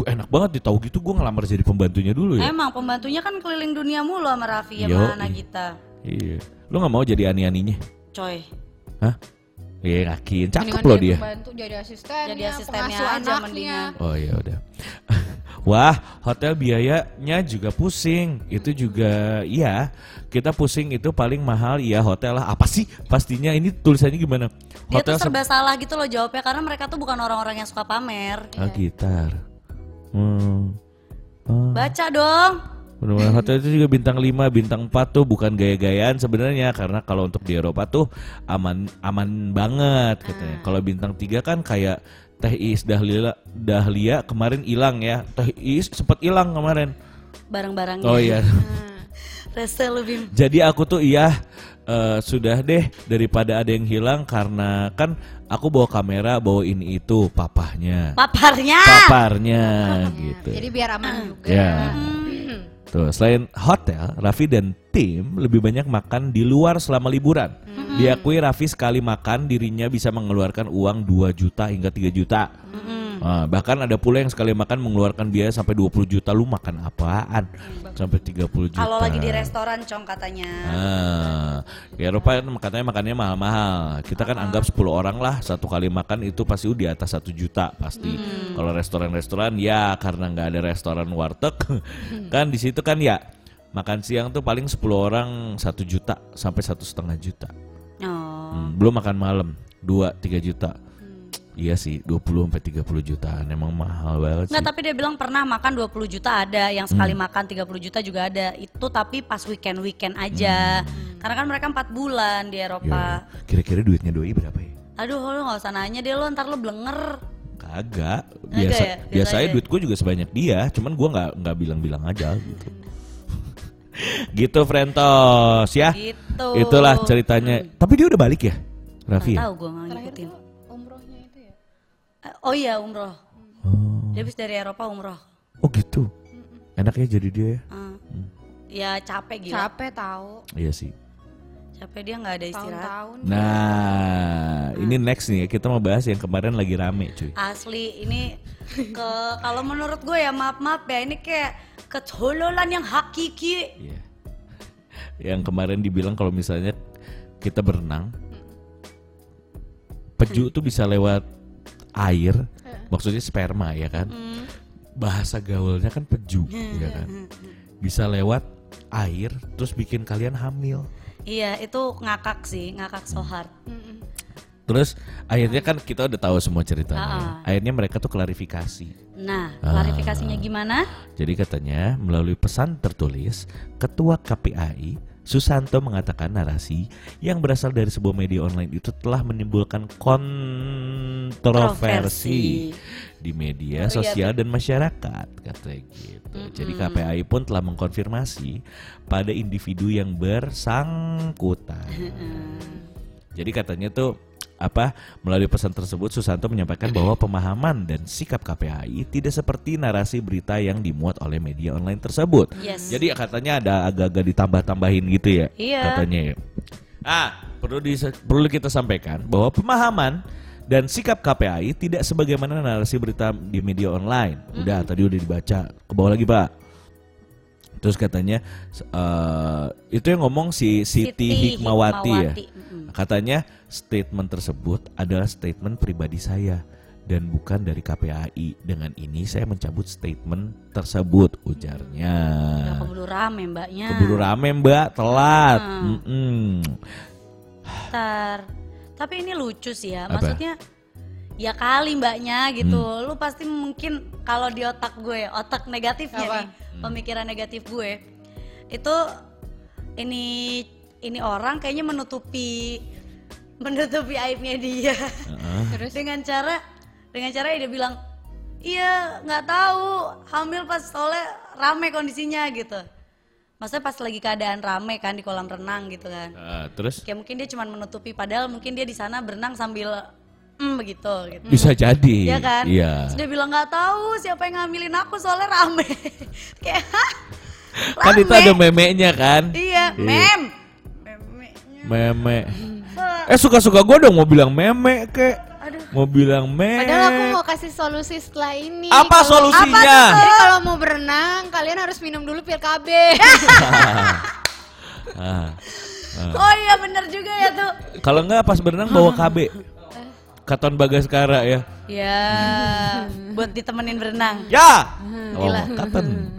gue enak banget ditahu gitu gue ngelamar jadi pembantunya dulu ya. Emang pembantunya kan keliling dunia mulu sama Raffi Yoi. sama Nagita. Iya. Lu nggak mau jadi ani-aninya? Coy. Hah? Iya yakin, cakep loh dia dia. pembantu jadi asistennya, Jadi asistennya pengasuh aja anaknya. mendingan. Oh ya udah. Wah, hotel biayanya juga pusing. Itu juga iya. Kita pusing itu paling mahal ya hotel lah. Apa sih? Pastinya ini tulisannya gimana? Dia Hotel tuh serba salah gitu loh jawabnya karena mereka tuh bukan orang-orang yang suka pamer. ah, gitar. Hmm. Oh. Baca dong. Benar-benar hotel itu juga bintang 5, bintang 4 tuh bukan gaya-gayaan sebenarnya karena kalau untuk di Eropa tuh aman aman banget katanya. Kalau bintang 3 kan kayak Teh Is Dahlia Dahlia kemarin hilang ya. Teh Is sempat hilang kemarin. Barang-barangnya. Oh iya. Rese lu Bim. Jadi aku tuh iya eh, sudah deh daripada ada yang hilang karena kan aku bawa kamera bawa ini itu papahnya. Paparnya. Paparnya gitu. Jadi biar aman juga. Ya. Tuh, selain hotel, Raffi dan tim lebih banyak makan di luar selama liburan. Diakui Raffi sekali makan dirinya bisa mengeluarkan uang 2 juta hingga 3 juta. Ah, bahkan ada pula yang sekali makan mengeluarkan biaya sampai 20 juta. Lu makan apaan? Sampai 30 juta. Kalau lagi di restoran cong katanya. Ah, di Eropa kan katanya makannya mahal-mahal. Kita kan anggap 10 orang lah satu kali makan itu pasti di atas satu juta pasti. Kalau restoran-restoran ya karena nggak ada restoran warteg kan di situ kan ya makan siang tuh paling 10 orang satu juta sampai satu setengah juta. Oh. Hmm, belum makan malam 2 3 juta. Iya sih 20 sampai 30 jutaan emang mahal banget sih. Nggak, tapi dia bilang pernah makan 20 juta ada, yang sekali Hmm. makan 30 juta juga ada. Itu tapi pas weekend-weekend aja. Karena kan mereka 4 bulan di Ya, Eropa. Kira-kira duitnya doi berapa ya? Aduh, lu nggak usah nanya deh lo, ntar lu blenger. Kagak, biasa ya? Biasa biasanya aja. duit gue juga sebanyak dia, cuman gua nggak nggak bilang-bilang aja gitu. gitu Frentos ya. Gitu. Itulah ceritanya. Tapi dia udah balik ya, Raffi ya? tahu gue nggak ngikutin. Oh iya umroh. Oh, Dia habis dari Eropa umroh. oh gitu. Enaknya jadi dia ya? Ah. Ya capek gila. Capek tahu. Iya sih. Capek dia nggak ada istirahat. Tahun-tahun. Nah, ini next nih ya, kita mau bahas yang kemarin lagi rame cuy. Asli ini ke kalau menurut gue ya maaf maaf ya ini kayak kecololan yang hakiki. Iya. Yang kemarin dibilang kalau misalnya kita berenang, peju tuh bisa lewat air, maksudnya sperma ya kan? Bahasa gaulnya kan peju, ya kan? Bisa lewat air, terus bikin kalian hamil. Iya itu ngakak sih ngakak so hard. Terus akhirnya kan kita udah tahu semua ceritanya. Ah. Akhirnya mereka tuh klarifikasi. Nah Ah. klarifikasinya gimana? Jadi katanya melalui pesan tertulis, Ketua KPAI Susanto mengatakan narasi yang berasal dari sebuah media online itu telah menimbulkan kontroversi di media Oh, iya, sosial dan masyarakat katanya gitu. Jadi KPAI pun telah mengkonfirmasi pada individu yang bersangkutan. Jadi katanya tuh apa melalui pesan tersebut Susanto menyampaikan bahwa pemahaman dan sikap KPAI tidak seperti narasi berita yang dimuat oleh media online tersebut. Yes. Jadi katanya ada agak-agak ditambah-tambahin gitu ya Iya. katanya ya. Ah, perlu di, perlu kita sampaikan bahwa pemahaman dan sikap KPAI tidak sebagaimana narasi berita di media online. Udah tadi udah dibaca. Ke bawah lagi, Pak. Terus katanya eh, itu yang ngomong si Siti, Hikmawati, ya. Mm-mm. Katanya statement tersebut adalah statement pribadi saya dan bukan dari KPAI. Dengan ini saya mencabut statement tersebut ujarnya. Ya keburu rame mbaknya. Keburu rame Mbak, telat. Mm-mm. Ntar. Tapi ini lucu sih ya. Apa? Maksudnya ya kali mbaknya gitu. Lu pasti mungkin kalau di otak gue, otak negatifnya Apa? nih, pemikiran negatif gue itu ini ini orang kayaknya menutupi menutupi aibnya dia Heeh. Terus dengan cara dengan cara dia bilang iya nggak tahu hamil pas soalnya rame kondisinya gitu maksudnya pas lagi keadaan rame kan di kolam renang gitu kan Ah, terus kayak mungkin dia cuma menutupi padahal mungkin dia di sana berenang sambil mm begitu gitu bisa jadi. Iya kan? Iya. Terus dia bilang nggak tahu siapa yang ngambilin aku soalnya rame. Kayak hah? Kan itu Rame? ada memenya kan? Iya, mem. Memenya. Meme. Eh, Eh suka-suka gue dong mau bilang meme kek. Mau bilang meme. Padahal aku mau kasih solusi setelah ini. Apa Kalau- solusinya? Apa tuh? Jadi kalau mau berenang, kalian harus minum dulu pil KB. Ah. Oh iya bener juga ya tuh. Kalau enggak pas berenang bawa KB. Katon Bagaskara ya. Ya, buat ditemenin berenang. Ya. Oh, gila. kapan?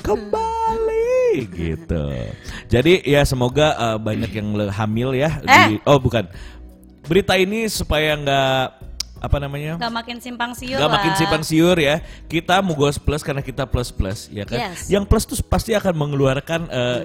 Kembali gitu. Jadi ya semoga uh, banyak yang hamil ya. di- Eh. oh bukan. Berita ini supaya nggak apa namanya? Gak makin simpang siur Gak lah. makin simpang siur ya. Kita Mugos Plus karena kita plus plus ya kan. Yes. Yang plus tuh pasti akan mengeluarkan uh,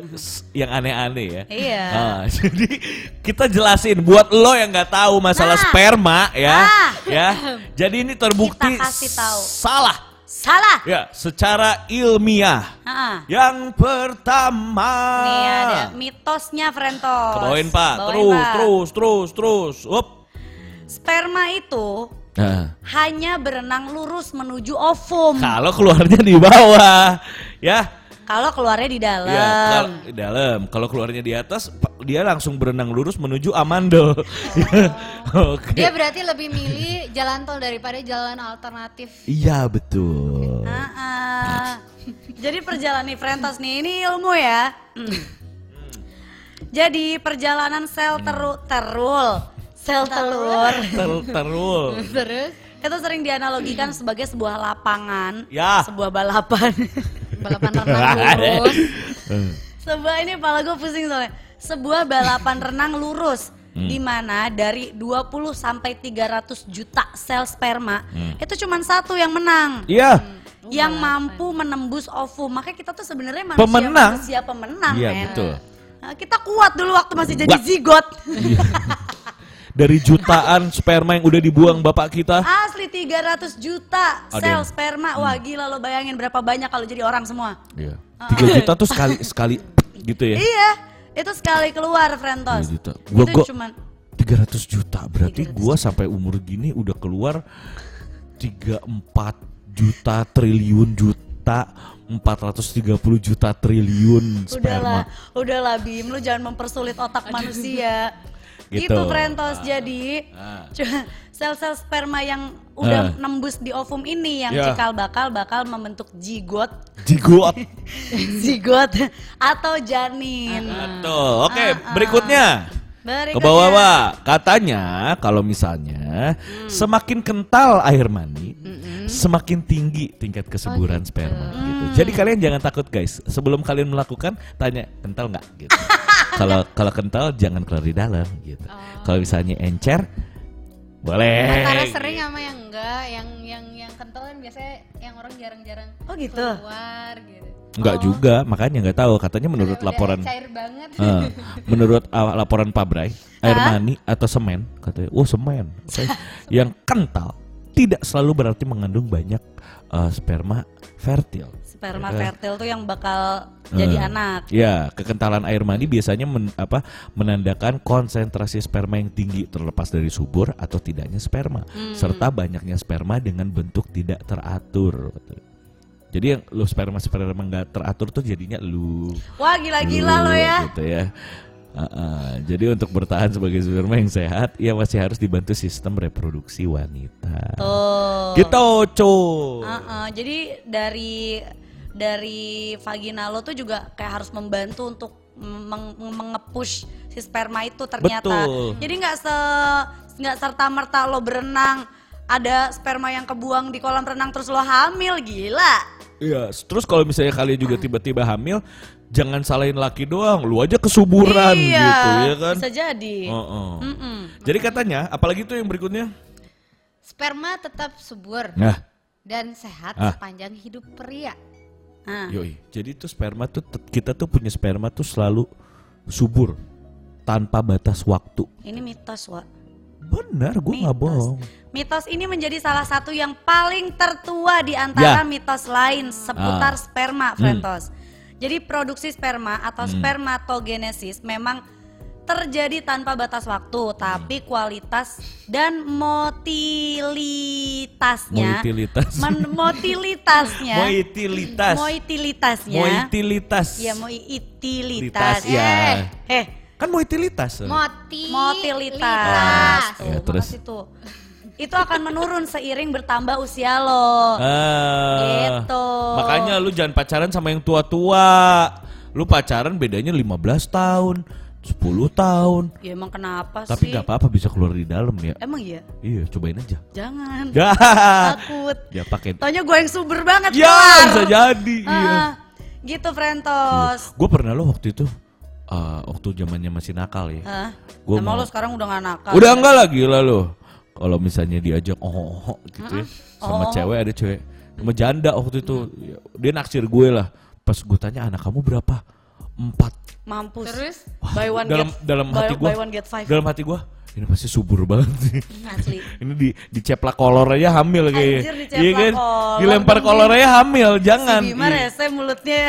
yang aneh-aneh ya. Iya. Ah, jadi kita jelasin buat lo yang nggak tahu masalah Nah. sperma ya, Nah. ya. Jadi ini terbukti Kita kasih tahu. salah Salah. ya secara ilmiah. Ah, Yang pertama. Nih ada mitosnya Frentos. Kebawain Pak, Bawain, terus, Pak. terus, terus, terus. Up. Sperma itu Nah, hanya berenang lurus menuju ovum. kalau keluarnya di bawah, ya. Kalau keluarnya di dalam. Ya, kalau di dalam. Kalau keluarnya di atas, dia langsung berenang lurus menuju amandel. Oke. Dia berarti lebih milih jalan tol daripada jalan alternatif. Iya betul. Ah, ah. Jadi perjalanan Frentos nih ini ilmu ya. Hmm. Jadi perjalanan sel teru terul, sel telur Ter terul. Terus itu sering dianalogikan sebagai sebuah lapangan, Ya. sebuah balapan. balapan renang lurus. sebuah ini kepala gue pusing soalnya. Sebuah balapan renang lurus di mana dari 20 sampai 300 juta sel sperma itu cuma satu yang menang. Iya. yang mampu menembus ovum. Makanya kita tuh sebenarnya manusia Pemenang. manusia pemenang, Iya, men. betul. Nah, kita kuat dulu waktu masih jadi zigot. Dari jutaan sperma yang udah dibuang bapak kita. Asli 300 juta Ada sel yang- sperma. Wah, gila lo bayangin berapa banyak kalau jadi orang semua. Iya. Tiga juta tuh sekali sekali gitu ya. Iya, itu sekali keluar Frentos. Tiga juta. Gua- itu gua- cuman 300 juta berarti 300 gua sampai umur gini udah keluar 34 juta triliun juta 430 juta triliun udahlah, sperma. udahlah Bim, lu jangan mempersulit otak manusia. Gitu. Gitu Frentos. Jadi Ah. sel-sel sperma yang udah Ah. nembus di ovum ini yang Ya. cikal bakal bakal membentuk zigot Jigot. zigot atau janin. Tuh, oke, Ah, ah. berikutnya. Berikutnya. Ke bawah, Pak. Katanya kalau misalnya Hmm. semakin kental air mani, semakin tinggi tingkat kesuburan sperma gitu. Jadi kalian jangan takut guys. Sebelum kalian melakukan, tanya kental nggak gitu. Kalau kalau kental jangan keluar di dalam gitu. Kalau misalnya encer, boleh. Antara sering sama yang enggak, yang yang yang kental kan biasanya yang orang jarang-jarang Oh gitu. keluar gitu. Enggak juga, makanya nggak tahu. Katanya menurut udah laporan cair banget. Eh, menurut uh, laporan Pak Bray, air Hah? mani atau semen katanya, oh semen, Oke. yang kental tidak selalu berarti mengandung banyak uh, sperma fertil. Sperma Ya kan? fertil tuh yang bakal jadi Eh, anak. Ya, kekentalan air mani biasanya men- apa, menandakan konsentrasi sperma yang tinggi terlepas dari subur atau tidaknya sperma, Hmm. serta banyaknya sperma dengan bentuk tidak teratur. Jadi yang lu sperma sperma nggak teratur tuh jadinya lu Wah gila-gila lo ya. gitu ya. Uh-uh. Jadi untuk bertahan sebagai sperma yang sehat, ia masih harus dibantu sistem reproduksi wanita. Tuh. Gitu, cu. Uh-uh, jadi dari dari vagina lo tuh juga kayak harus membantu untuk meng- mengepush si sperma itu ternyata. Betul. Jadi nggak se nggak serta merta lo berenang ada sperma yang kebuang di kolam renang terus lo hamil gila. Iya, terus kalau misalnya kalian juga tiba-tiba hamil, jangan salahin laki doang, lu aja kesuburan iya, gitu ya kan. Bisa jadi. Oh, oh. Mm-mm. Jadi katanya, apalagi tuh yang berikutnya? Sperma tetap subur Nah, dan sehat Ah. sepanjang hidup pria. Nah, yoi. Jadi tuh sperma tuh kita tuh punya sperma tuh selalu subur tanpa batas waktu. ini mitos, Wak. Benar, gue nggak bohong. Mitos ini menjadi salah satu yang paling tertua di antara Ya. mitos lain seputar Ah. sperma, Frentos. Jadi produksi sperma atau Hmm. spermatogenesis memang terjadi tanpa batas waktu, tapi kualitas dan motilitasnya, Moitilitas. men- motilitasnya, Moitilitas. moitilitasnya, Moitilitas. ya moitilitas, Litas, ya. eh, eh Kan moitilitas. Moti motilitas. Ya, Tuh, terus? tuh. Itu akan menurun seiring bertambah usia lo. Ah, Gitu. Makanya lu jangan pacaran sama yang tua-tua. Lu pacaran bedanya 15 tahun, 10 tahun. Ya emang kenapa Tapi sih? nggak apa-apa bisa keluar di dalam ya. Emang iya? Iya, cobain aja. Jangan. Gak. Takut. Ya pakai. Taunya gue yang subur banget Ya, kelar. bisa jadi. Iya. Ah, gitu Frentos. Gue pernah lo waktu itu eh, waktu zamannya masih nakal ya. Hah? Gua Emang mau- lo sekarang udah gak nakal? Udah enggak lagi lah lo. Kalau misalnya diajak oh, oh, oh, gitu ya. Sama Oh. cewek ada cewek. Sama janda waktu itu. Ya, Dia naksir gue lah. Pas gue tanya anak kamu berapa? Empat. Mampus. Terus Buy one dalam get dalam buy, hati gue. buy one get five. Dalam hati gue. Ini pasti subur banget sih. Asli. Ini di diceplak kolor aja hamil kayaknya. Anjir, diceplak kolor Dilempar kolor aja hamil, jangan. Si Bima Iya. rese mulutnya.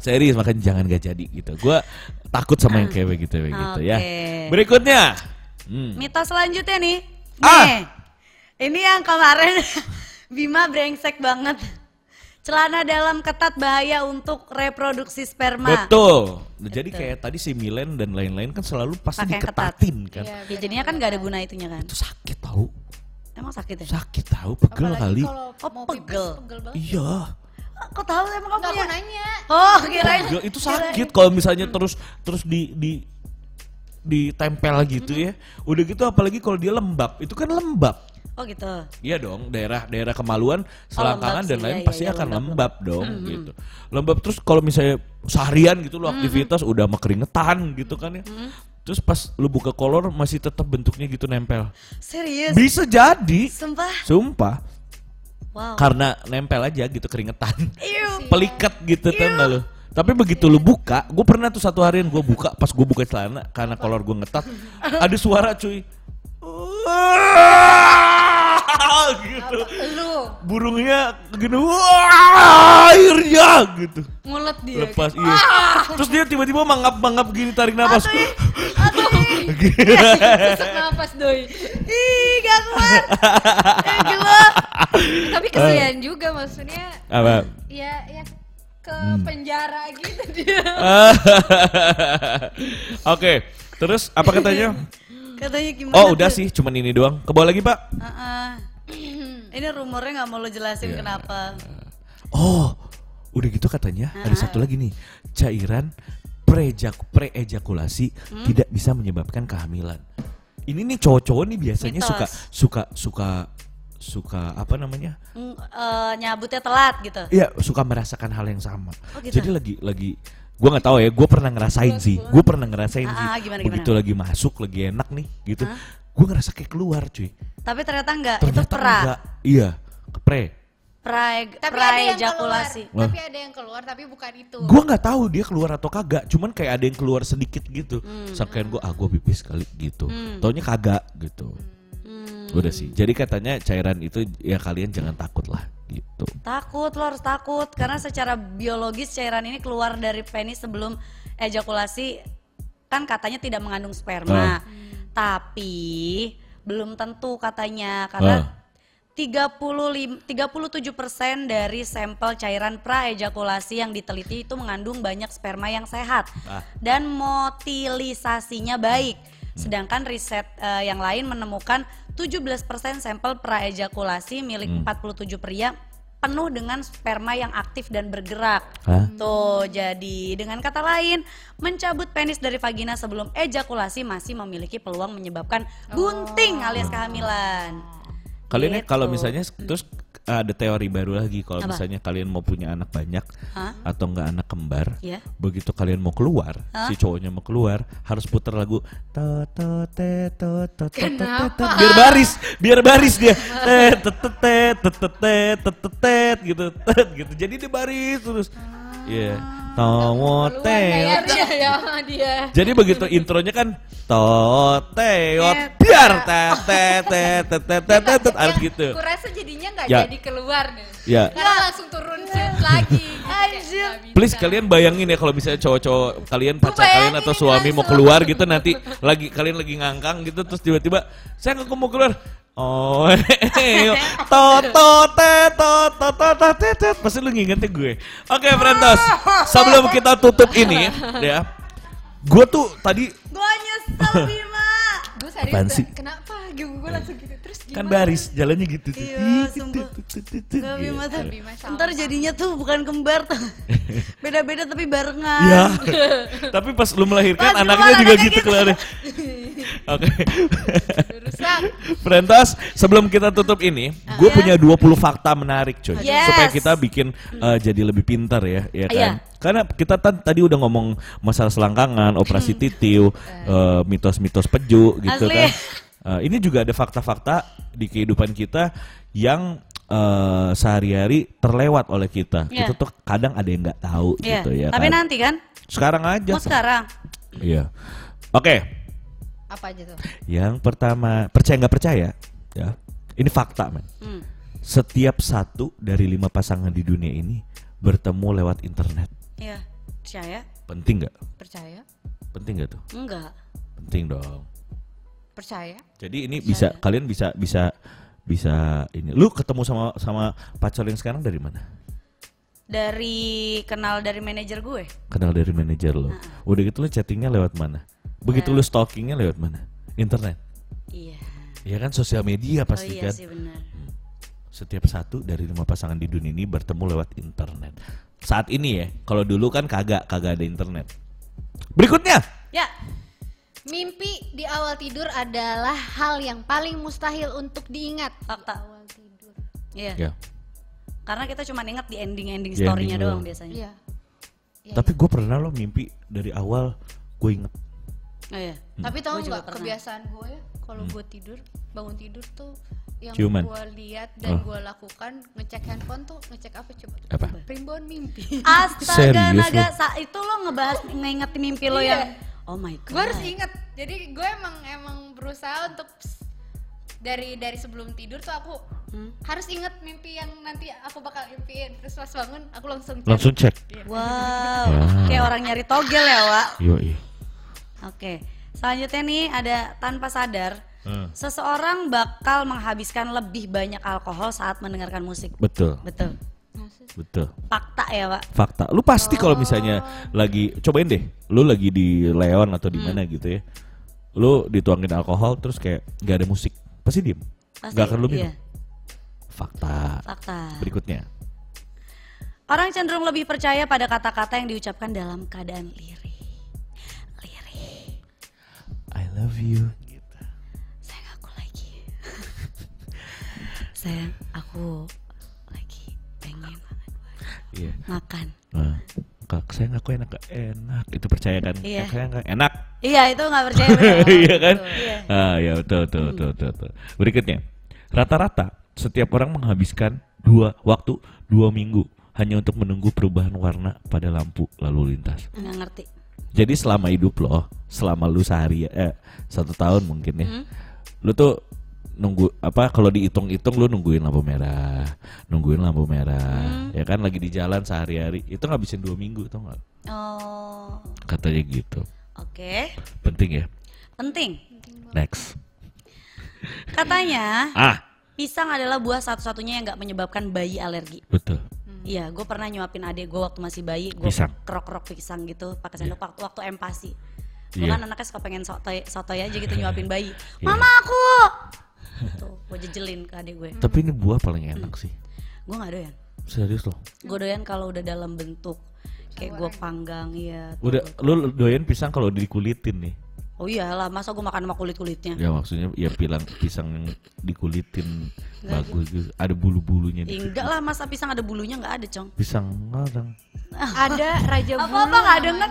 Serius makanya jangan gak jadi gitu. Gue takut sama yang kayak gitu gitu ya. Oke. Berikutnya. Hmm. Mitos selanjutnya nih. Ah. Nih. Ini yang kemarin Bima brengsek banget. Celana dalam ketat bahaya untuk reproduksi sperma. Betul. Nah, Jadi kayak tadi si Milen dan lain-lain kan selalu pasti Pakai yang ketat. diketatin kan. Iya. Ya jadinya kan gak ada guna itunya kan. Itu sakit tahu. Emang sakit ya? Sakit tahu, pegel apalagi kali. kalau Oh, pegel. pegel banget. Iya. Kok tahu emang kamu aku nanya. Oh, kirain. Pegel itu sakit kalau misalnya terus terus di di ditempel gitu ya. Udah gitu apalagi kalau dia lembab, itu kan lembab. Oh gitu. Iya dong, daerah-daerah kemaluan, selangkangan lembab dan lain iya, pasti iya, akan lembab, lembab, dong gitu. Lembab terus kalau misalnya seharian gitu lo aktivitas udah sama keringetan gitu kan ya. Terus pas lu buka kolor masih tetap bentuknya gitu nempel. Serius? Bisa jadi. Sumpah. Sumpah. Wow. Karena nempel aja gitu keringetan. Iu. Pelikat gitu kan lu. Tapi begitu lu buka, gue pernah tuh satu harian gue buka, pas gue buka celana karena kolor gue ngetat, ada suara cuy. gitu. Lu Burungnya gini, wah airnya gitu. mulut dia. Lepas iya. Terus dia tiba-tiba mangap-mangap gini tarik nafas. Sesak napas doi. Ih, gak kuat. Eh, gila. Tapi kesian juga maksudnya. Apa? Ya ya ke Hmm. penjara gitu dia. Oke, terus apa katanya? Katanya gimana? Oh udah tuh? sih, cuman ini doang. Ke bawah lagi pak? Heeh. Ini rumornya nggak mau lo jelasin Iya. kenapa. Oh, udah gitu katanya. Ada satu lagi nih, cairan prejak preejakulasi Hmm? tidak bisa menyebabkan kehamilan. Ini nih cowok-cowok nih biasanya Mitos. suka suka suka suka apa namanya? Mm, eh, nyabutnya telat gitu. Iya, suka merasakan hal yang sama. Oh, gitu? Jadi lagi lagi gua nggak tahu ya, gue pernah ngerasain sih. Gue pernah ngerasain Ah, sih. ah, gimana, Begitu lagi masuk, lagi enak nih, gitu. Gue ngerasa kayak keluar, cuy. Tapi ternyata enggak, itu Ternyata pra. enggak. Iya, pre. Pra, Tapi pra ada yang keluar. ejakulasi. Wah. Tapi ada yang keluar tapi bukan itu. Gue nggak tahu dia keluar atau kagak. Cuman kayak ada yang keluar sedikit gitu. Hmm. Sangkain gue, ah gue pipis kali gitu. Taunya kagak gitu. Hmm. Udah sih. Jadi katanya cairan itu ya kalian jangan takut lah gitu. Takut, lo harus takut karena secara biologis cairan ini keluar dari penis sebelum ejakulasi kan katanya tidak mengandung sperma. Tapi belum tentu katanya karena Ah. 35 37% dari sampel cairan praejakulasi yang diteliti itu mengandung banyak sperma yang sehat Ah. dan motilisasinya baik. Sedangkan riset eh, yang lain menemukan 17% sampel praejakulasi milik 47 pria penuh dengan sperma yang aktif dan bergerak. Hah? Tuh, jadi dengan kata lain, mencabut penis dari vagina sebelum ejakulasi masih memiliki peluang menyebabkan gunting alias kehamilan. Kalian ya Gitu. kalau misalnya terus Ah, ada teori baru lagi kalau misalnya kalian mau punya anak banyak huh? atau enggak anak kembar yeah. begitu kalian mau keluar huh? si cowoknya mau keluar harus putar lagu to to te to to te te biar baris biar baris dia te te te te te te te gitu gitu jadi dia baris terus ya. Keluar teo. bayarnya ya sama dia. Jadi begitu intronya kan toteot Iya. biar tet tet tet tet tet tet tet harus Yang gitu. Kurasa jadinya nggak Ya. jadi keluar deh. Ya. Karena langsung turun lagi. Anjir. Please kalian bayangin ya kalau misalnya cowok-cowok kalian pacar kalian atau suami mau keluar gitu nanti lagi kalian lagi ngangkang gitu terus tiba-tiba saya nggak mau keluar. Oh, to to te to to to to te te pasti lu ngingetin gue. Oke, Frentos. Sebelum kita tutup ini ya. Gue tuh tadi Gue nyesel Bima. Gue serius Apaan dah, sih? kenapa? Gue langsung gitu. Terus gimana? kan baris jalannya gitu tuh. Iya, sumpah. Gitu. Gak Bima tuh. Bima sama. Ntar jadinya tuh bukan kembar tuh. Beda-beda tapi barengan. Ya. Tapi pas lu melahirkan Pas anaknya juga anaknya gitu gitu. keluarnya. Oke. Frentos, sebelum kita tutup ini, gue Iya. punya 20 fakta menarik cuy. Yes. Supaya kita bikin uh, jadi lebih pintar ya, ya kan? Iya. Karena kita tadi udah ngomong masalah selangkangan, operasi titiu, uh, mitos-mitos peju gitu Asli. kan. Uh, ini juga ada fakta-fakta di kehidupan kita yang uh, sehari-hari terlewat oleh kita. Iya. Itu tuh kadang ada yang nggak tahu Iya. gitu ya Tapi kan. nanti kan. Sekarang aja. Mau sekarang. Iya. Oke. Apa aja tuh? Yang pertama, percaya nggak percaya, ya. Ini fakta, man. Hmm. Setiap satu dari lima pasangan di dunia ini bertemu lewat internet. Iya. Percaya? Penting nggak? Percaya? Penting nggak tuh? Enggak. Penting dong. Percaya? Jadi ini bisa kalian bisa bisa bisa ini. Lu ketemu sama sama pacar yang sekarang dari mana? Dari kenal dari manajer gue. Kenal dari manajer lo. Udah gitu lu chattingnya lewat mana? Begitu lu stalkingnya lewat mana? Internet. Iya. Ya kan sosial media Oh pasti iya kan. sih benar. Setiap satu dari lima pasangan di dunia ini bertemu lewat internet. Saat ini ya, kalau dulu kan kagak kagak ada internet. Berikutnya, Ya. Mimpi di awal tidur adalah hal yang paling mustahil untuk diingat. Fakta. Awal tidur. Iya. ya. Karena kita cuma ingat di ending-ending Di story-nya ending doang biasanya. Iya. Iya, Tapi gue pernah loh mimpi dari awal gue inget. Oh, iya. Tapi tahu Gue juga nggak pernah. kebiasaan gue ya kalau gue tidur bangun tidur tuh yang gue lihat dan Oh. gue lakukan ngecek handphone tuh ngecek apa coba? Apa? Primbon mimpi. Astaga, Serius naga, lu? sa- itu lo ngebahas ngingetin mimpi lo Iya. yang Oh my god. gue harus inget. Jadi gue emang emang berusaha untuk dari dari sebelum tidur tuh aku Hmm. harus inget mimpi yang nanti aku bakal impiin. Terus pas bangun aku langsung cari. Langsung cek. Wow, Ah. kayak orang nyari togel ya, Wak. Yoi. Oke. Selanjutnya nih ada tanpa sadar, Hmm. seseorang bakal menghabiskan lebih banyak alkohol saat mendengarkan musik. Betul, Betul. Betul. Fakta ya, Pak. Fakta. Lu pasti kalau misalnya lagi cobain deh, lu lagi di Leon atau di mana gitu ya. Lu dituangin alkohol terus kayak nggak ada musik, pasti diem. Pasti, Gak akan lu minum. iya. Fakta. Fakta. Berikutnya. Orang cenderung lebih percaya pada kata-kata yang diucapkan dalam keadaan lirih. Lirih. I love you. Gitu. Sayang aku lagi. Sayang aku Iya. makan. Nah, kak sayang aku enak gak enak itu percaya kan Iya. Kak, sayang gak enak Iya itu nggak percaya iya kan Iya. ah ya betul betul betul betul, betul. berikutnya rata-rata setiap orang menghabiskan dua waktu dua minggu hanya untuk menunggu perubahan warna pada lampu lalu lintas Nggak ngerti. jadi selama hidup lo selama lu sehari eh satu tahun mungkin ya lu tuh nunggu apa kalau dihitung-hitung lu nungguin lampu merah nungguin lampu merah ya kan lagi di jalan sehari-hari itu ngabisin dua minggu tau nggak Oh, katanya gitu oke. penting ya Penting. next Katanya ah pisang adalah buah satu-satunya yang nggak menyebabkan bayi alergi. betul Iya, gue pernah nyuapin adik gue waktu masih bayi, gue kerok-kerok pisang gitu pakai sendok waktu waktu empasi. Gue Iya. kan anaknya suka pengen sotoy, sotoy aja gitu nyuapin bayi. Iya. Mama aku. Tuh, gue jejelin ke adik gue. tapi ini buah paling enak sih Gue nggak doyan. serius loh Gue doyan kalau udah dalam bentuk kayak gue panggang iya. udah lu doyan pisang kalau dikulitin nih Oh iyalah, masa gue makan sama kulit-kulitnya? ya maksudnya ya bilang pisang yang dikulitin bagus gitu ada bulu-bulunya Ya, di enggak lah, masa pisang ada bulunya nggak ada, Cong. pisang ngadang Ada raja bulu. Apa-apa nggak denger?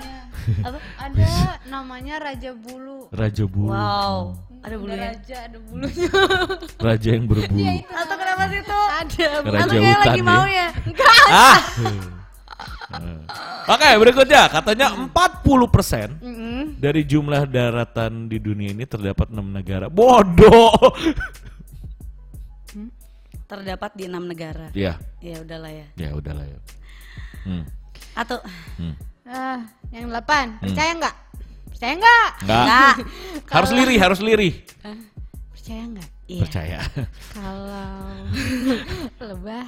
Apa? Ada namanya raja bulu. raja bulu Wow, ada Ada bulunya. raja, ada bulunya. raja yang berbulu Atau kenapa sih tuh? ada. Raja Atau kayak hutan lagi ya. mau ya? ah Oke, berikutnya katanya 40% Mm-mm. dari jumlah daratan di dunia ini terdapat enam negara. Bodoh. Terdapat di enam negara. ya, Ya udahlah ya. ya udahlah ya. Hmm. Atau Hmm. Ah, yang delapan, percaya nggak? Percaya nggak? Enggak. enggak? Harus lirih, harus lirih. Percaya nggak? Iya. Percaya. Kalau lebah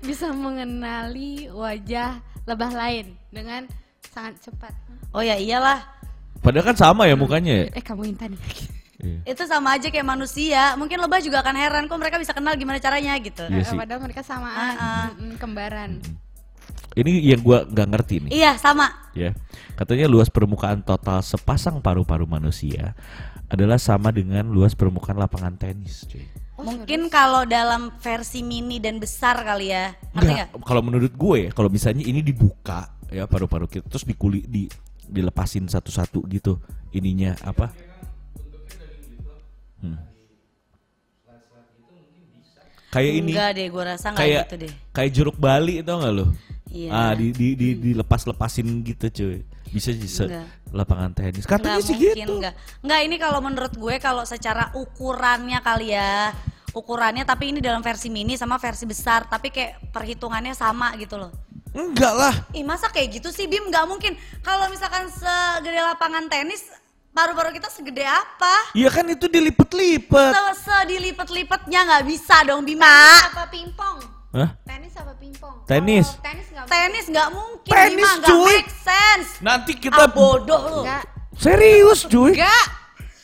bisa mengenali wajah lebah lain dengan sangat cepat. Oh ya iyalah. Padahal kan sama ya mukanya. ya? Eh kamu intan ya? Iya. Itu sama aja kayak manusia. Mungkin lebah juga akan heran kok mereka bisa kenal gimana caranya gitu. Iya Eh, sih. Padahal mereka samaan, Ah, ah. Mm-mm, kembaran. Ini yang gua nggak ngerti nih. Iya sama. ya. Katanya luas permukaan total sepasang paru-paru manusia adalah sama dengan luas permukaan lapangan tenis, cuy. Oh, Mungkin kalau dalam versi mini dan besar kali ya. Ngerti Enggak, kalau menurut gue, kalau misalnya ini dibuka ya paru-paru kita terus dikuli di dilepasin satu-satu gitu ininya apa? Hmm. Kayak ini, Enggak deh, gue rasa nggak kayak gitu deh. kayak jeruk Bali itu enggak lo? Iya. Ah, di di di dilepas-lepasin gitu, cuy. Bisa bisa Enggak. lapangan tenis. Katanya Nggak sih mungkin, gitu. Enggak. Enggak, ini kalau menurut gue kalau secara ukurannya kali ya. Ukurannya tapi ini dalam versi mini sama versi besar, tapi kayak perhitungannya sama gitu loh. Enggak lah. Ih masa kayak gitu sih Bim? Nggak mungkin. Kalau misalkan segede lapangan tenis, paru-paru kita segede apa? Iya kan itu dilipet-lipet. Se Sedilipet-lipetnya nggak bisa dong Bima. Apa pingpong? Hah? Tenis apa pingpong? Tenis. Oh, tenis nggak Tenis nggak mungkin Tenis, Bima, nggak cuy. make sense. Nanti kita Ah, bodoh lu. Enggak. serius, cuy. Enggak.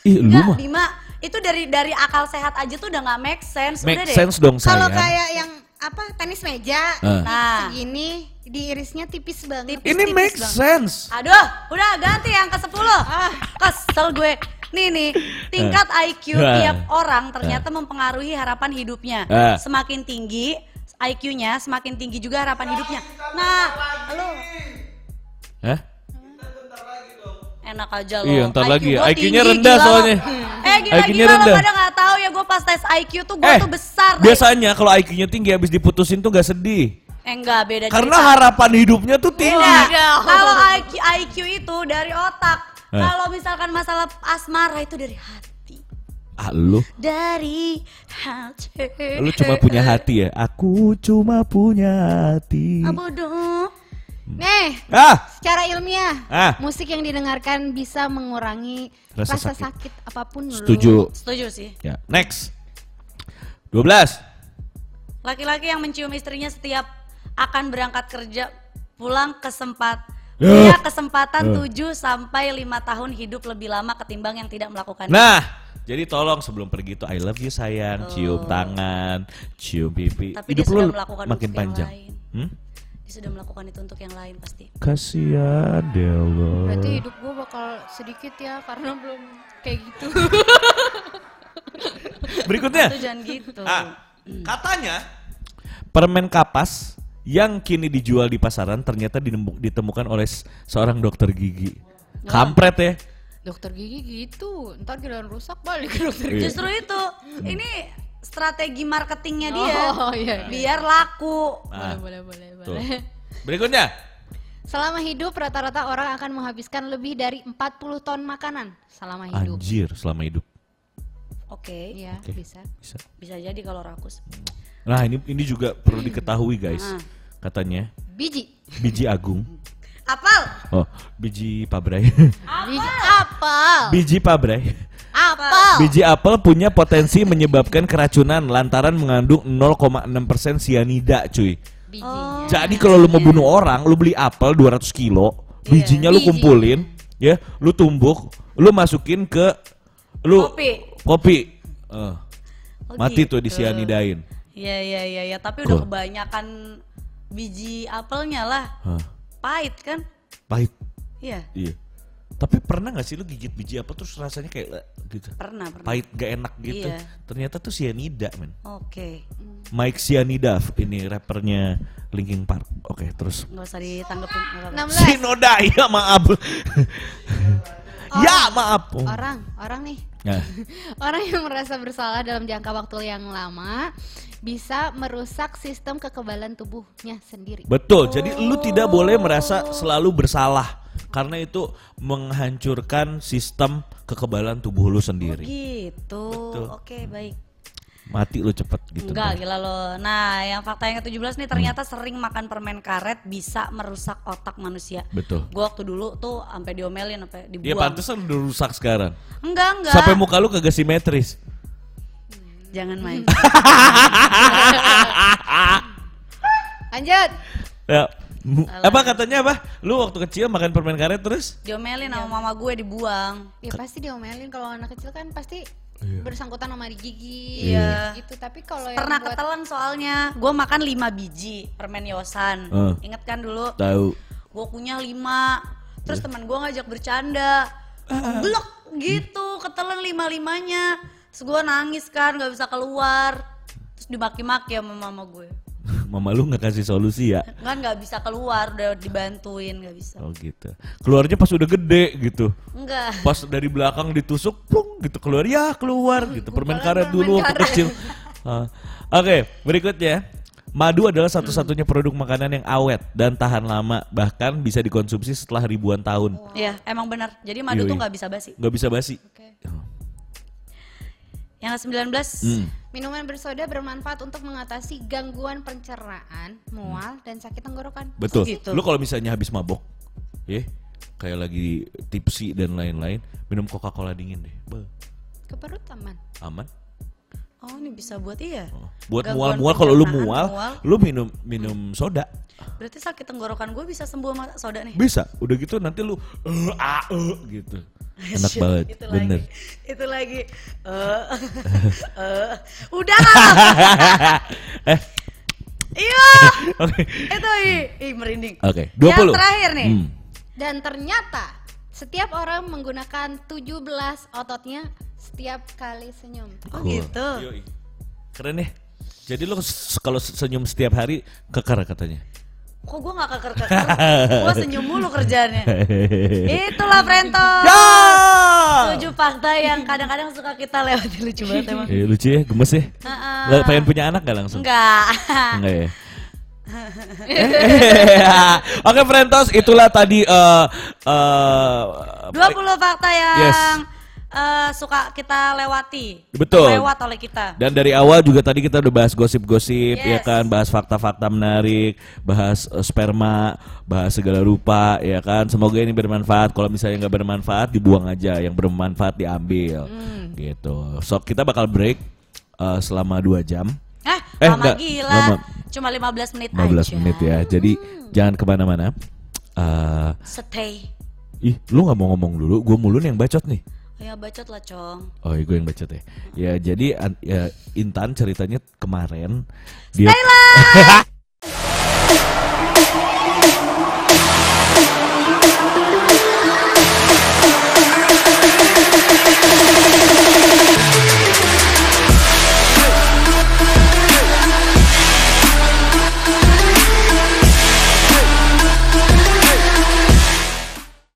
Ih, lu Enggak, mah Bima. Itu dari dari akal sehat aja tuh udah nggak make sense. Udah make deh. sense dong Kalau sayang. kayak yang apa tenis meja Ah. Nah. segini diirisnya tipis banget. Tipis. Ini tipis make dong. sense. Aduh, udah ganti yang ke 10 Ah. Kesel gue. Nih nih, tingkat IQ Ah. tiap orang ternyata mempengaruhi harapan hidupnya. Ah. Semakin tinggi IQ-nya, semakin tinggi juga harapan hidupnya. Nah, lu Hah? enak aja lo. Iya, ntar lagi. gua IQ-nya rendah gila lo. soalnya. Eh gila IQ-nya gila lo rendah. pada nggak tahu ya gue pas tes IQ tuh gue eh, tuh besar. biasanya kalau IQ-nya tinggi habis diputusin tuh gak sedih. Eh enggak beda Karena cerita. harapan hidupnya tuh tinggi. Kalau IQ, IQ itu dari otak. Eh. Kalau misalkan masalah asmara itu dari hati. Ah, lu Dari hati. lu cuma punya hati ya. Aku cuma punya hati. Ah, bodoh. Nih, Ah, secara ilmiah, Ah. musik yang didengarkan bisa mengurangi Rasa rasa, sakit. sakit. apa pun lu. setuju. Setuju sih. Ya, next. 12. Laki-laki yang mencium istrinya setiap akan berangkat kerja pulang kesempat punya kesempatan Eh. 7 sampai 5 tahun hidup lebih lama ketimbang yang tidak melakukan. Nah, jadi tolong sebelum pergi tuh I love you sayang, cium tangan, cium pipi. Tapi Hidup dia sudah lu melakukan makin untuk yang panjang. lain. Hmm? Dia sudah melakukan itu untuk yang lain pasti. Kasihan Dewa. Berarti hidup gue bakal sedikit ya karena belum kayak gitu. Berikutnya. Itu jangan gitu. Ah, katanya permen kapas yang kini dijual di pasaran ternyata ditemukan oleh seorang dokter gigi. Kampret ya. Dokter gigi gitu, ntar giliran rusak balik ke dokter Iya. gigi. Justru itu, ini strategi marketingnya dia. Oh, iya, iya. Biar laku. Ah, Boleh, boleh, boleh, tuh. boleh. Berikutnya. Selama hidup rata-rata orang akan menghabiskan lebih dari 40 ton makanan selama hidup. Anjir, selama hidup. Oke, Iya, Oke. bisa. Bisa. bisa jadi kalau rakus. Nah, ini ini juga perlu diketahui, guys. Ah. Katanya Biji. biji agung. Apal? Oh, biji pabrai. Biji apel. biji pabrai. Apel. Biji apel punya potensi menyebabkan keracunan lantaran mengandung 0,6% sianida, cuy. Oh. Jadi kalau lu mau bunuh orang, lu beli apel 200 kilo, Iya. bijinya lu kumpulin, ya, lu tumbuk, lu masukin ke lu Kopi. kopi. Eh, Oh, mati tuh gitu. disianidain. Iya iya iya ya, tapi udah kebanyakan biji apelnya lah. Hah, Pahit kan? pahit. Iya, Iya. Tapi pernah gak sih lu gigit biji apel terus rasanya kayak eh, gitu? pernah pernah. Pahit gak enak gitu. Iya. Ternyata tuh sianida, men. Oke, Mike Sianida ini rappernya Linkin Park. Oke, terus nggak usah ditanggepin. nggak apa-apa. 16. Sinoda, ya maaf. ya maaf. Oh. Orang, orang nih Nah, Orang yang merasa bersalah dalam jangka waktu yang lama bisa merusak sistem kekebalan tubuhnya sendiri. betul. Jadi lu tidak boleh merasa selalu bersalah karena itu menghancurkan sistem kekebalan tubuh lu sendiri. Gitu. Betul. Oke, baik. Mati lu cepet gitu. Enggak, gila lo. Nah, yang fakta yang ke-17 nih ternyata sering makan permen karet bisa merusak otak manusia. Betul. Gua waktu dulu tuh sampai diomelin sampai dibuang. Ya pantesan udah rusak sekarang. Enggak, enggak. Sampai muka lu kagak simetris. Jangan main. Lanjut. Ya. mu- Apa katanya apa? Lu waktu kecil makan permen karet terus? diomelin sama mama gue dibuang. Ya pasti diomelin kalau anak kecil kan pasti Iya. bersangkutan sama digigit Iya. gitu. Tapi kalau yang Pernah buat ketelan soalnya. Gue makan 5 biji permen yosan. Eh. Ingat kan dulu? Tahu. Gue punya 5. Terus Iya. teman gue ngajak bercanda. Blok gitu, ketelan lima-limanya. Terus gue nangis kan, gak bisa keluar. Terus dimaki-maki sama mama gue. Mama lu nggak kasih solusi ya? Kan gak bisa keluar, udah dibantuin gak bisa. Oh gitu. Keluarnya pas udah gede gitu. Enggak. Pas dari belakang ditusuk, plung gitu keluar ya keluar gitu. Permen karet dulu waktu kecil. Ah. Oke, berikutnya. Madu adalah satu-satunya produk makanan yang awet dan tahan lama, bahkan bisa dikonsumsi setelah ribuan tahun. Iya, emang benar. Jadi madu Yoi. tuh gak bisa basi. Nggak bisa basi. Oke. Yang ke-19, Hmm. Minuman bersoda bermanfaat untuk mengatasi gangguan pencernaan, mual, dan sakit tenggorokan. Betul. gitu. Lu kalau misalnya habis mabok, ya, kayak lagi tipsi dan lain-lain, minum Coca-Cola dingin deh. Beuh, Ke perut aman. aman. oh ini bisa buat iya. Oh. Buat mual-mual kalau lu mual, mual. lu minum minum soda. Berarti sakit tenggorokan gue bisa sembuh sama soda nih. Bisa. Udah gitu nanti lu eh ah, eh, gitu. Enak Shit, banget. itu Bener. lagi itu lagi eh eh, udah eh, iya oke. itu ih, ih merinding Oke, yang 20. terakhir nih Hmm. Dan ternyata setiap orang menggunakan 17 ototnya setiap kali senyum. oh Cool. gitu Yoi. Keren ya. Jadi s- kalau senyum setiap hari keker katanya. Kok gue gak keker keker gue senyum mulu kerjaannya itulah Frento Ya! tujuh fakta yang kadang-kadang suka kita lewati lucu banget emang Eh, lucu ya, gemes ya. Nggak pengen punya anak gak langsung? enggak Enggak ya. Oke Frentos, itulah tadi eh eh, 20 fakta yang Yes. Eh, suka kita lewati Betul. lewat oleh kita Dan dari awal juga tadi kita udah bahas gosip-gosip, ya Yes. kan, bahas fakta-fakta menarik, bahas eh, sperma, bahas segala rupa, ya kan. Semoga ini bermanfaat. Kalau misalnya nggak bermanfaat, dibuang aja. Yang bermanfaat diambil, Hmm. gitu. So kita bakal break eh, selama dua jam, Eh, Eh, lama enggak. gila. Lama. Cuma 15 menit 15 aja. menit ya. Jadi jangan ke mana-mana. Eh, Stay. ih, lu nggak mau ngomong dulu? Gue mulu nih yang bacot nih. Ya bacot lah, Cong. Oh, gue yang bacot ya. Ya, jadi ya, Intan ceritanya kemarin dia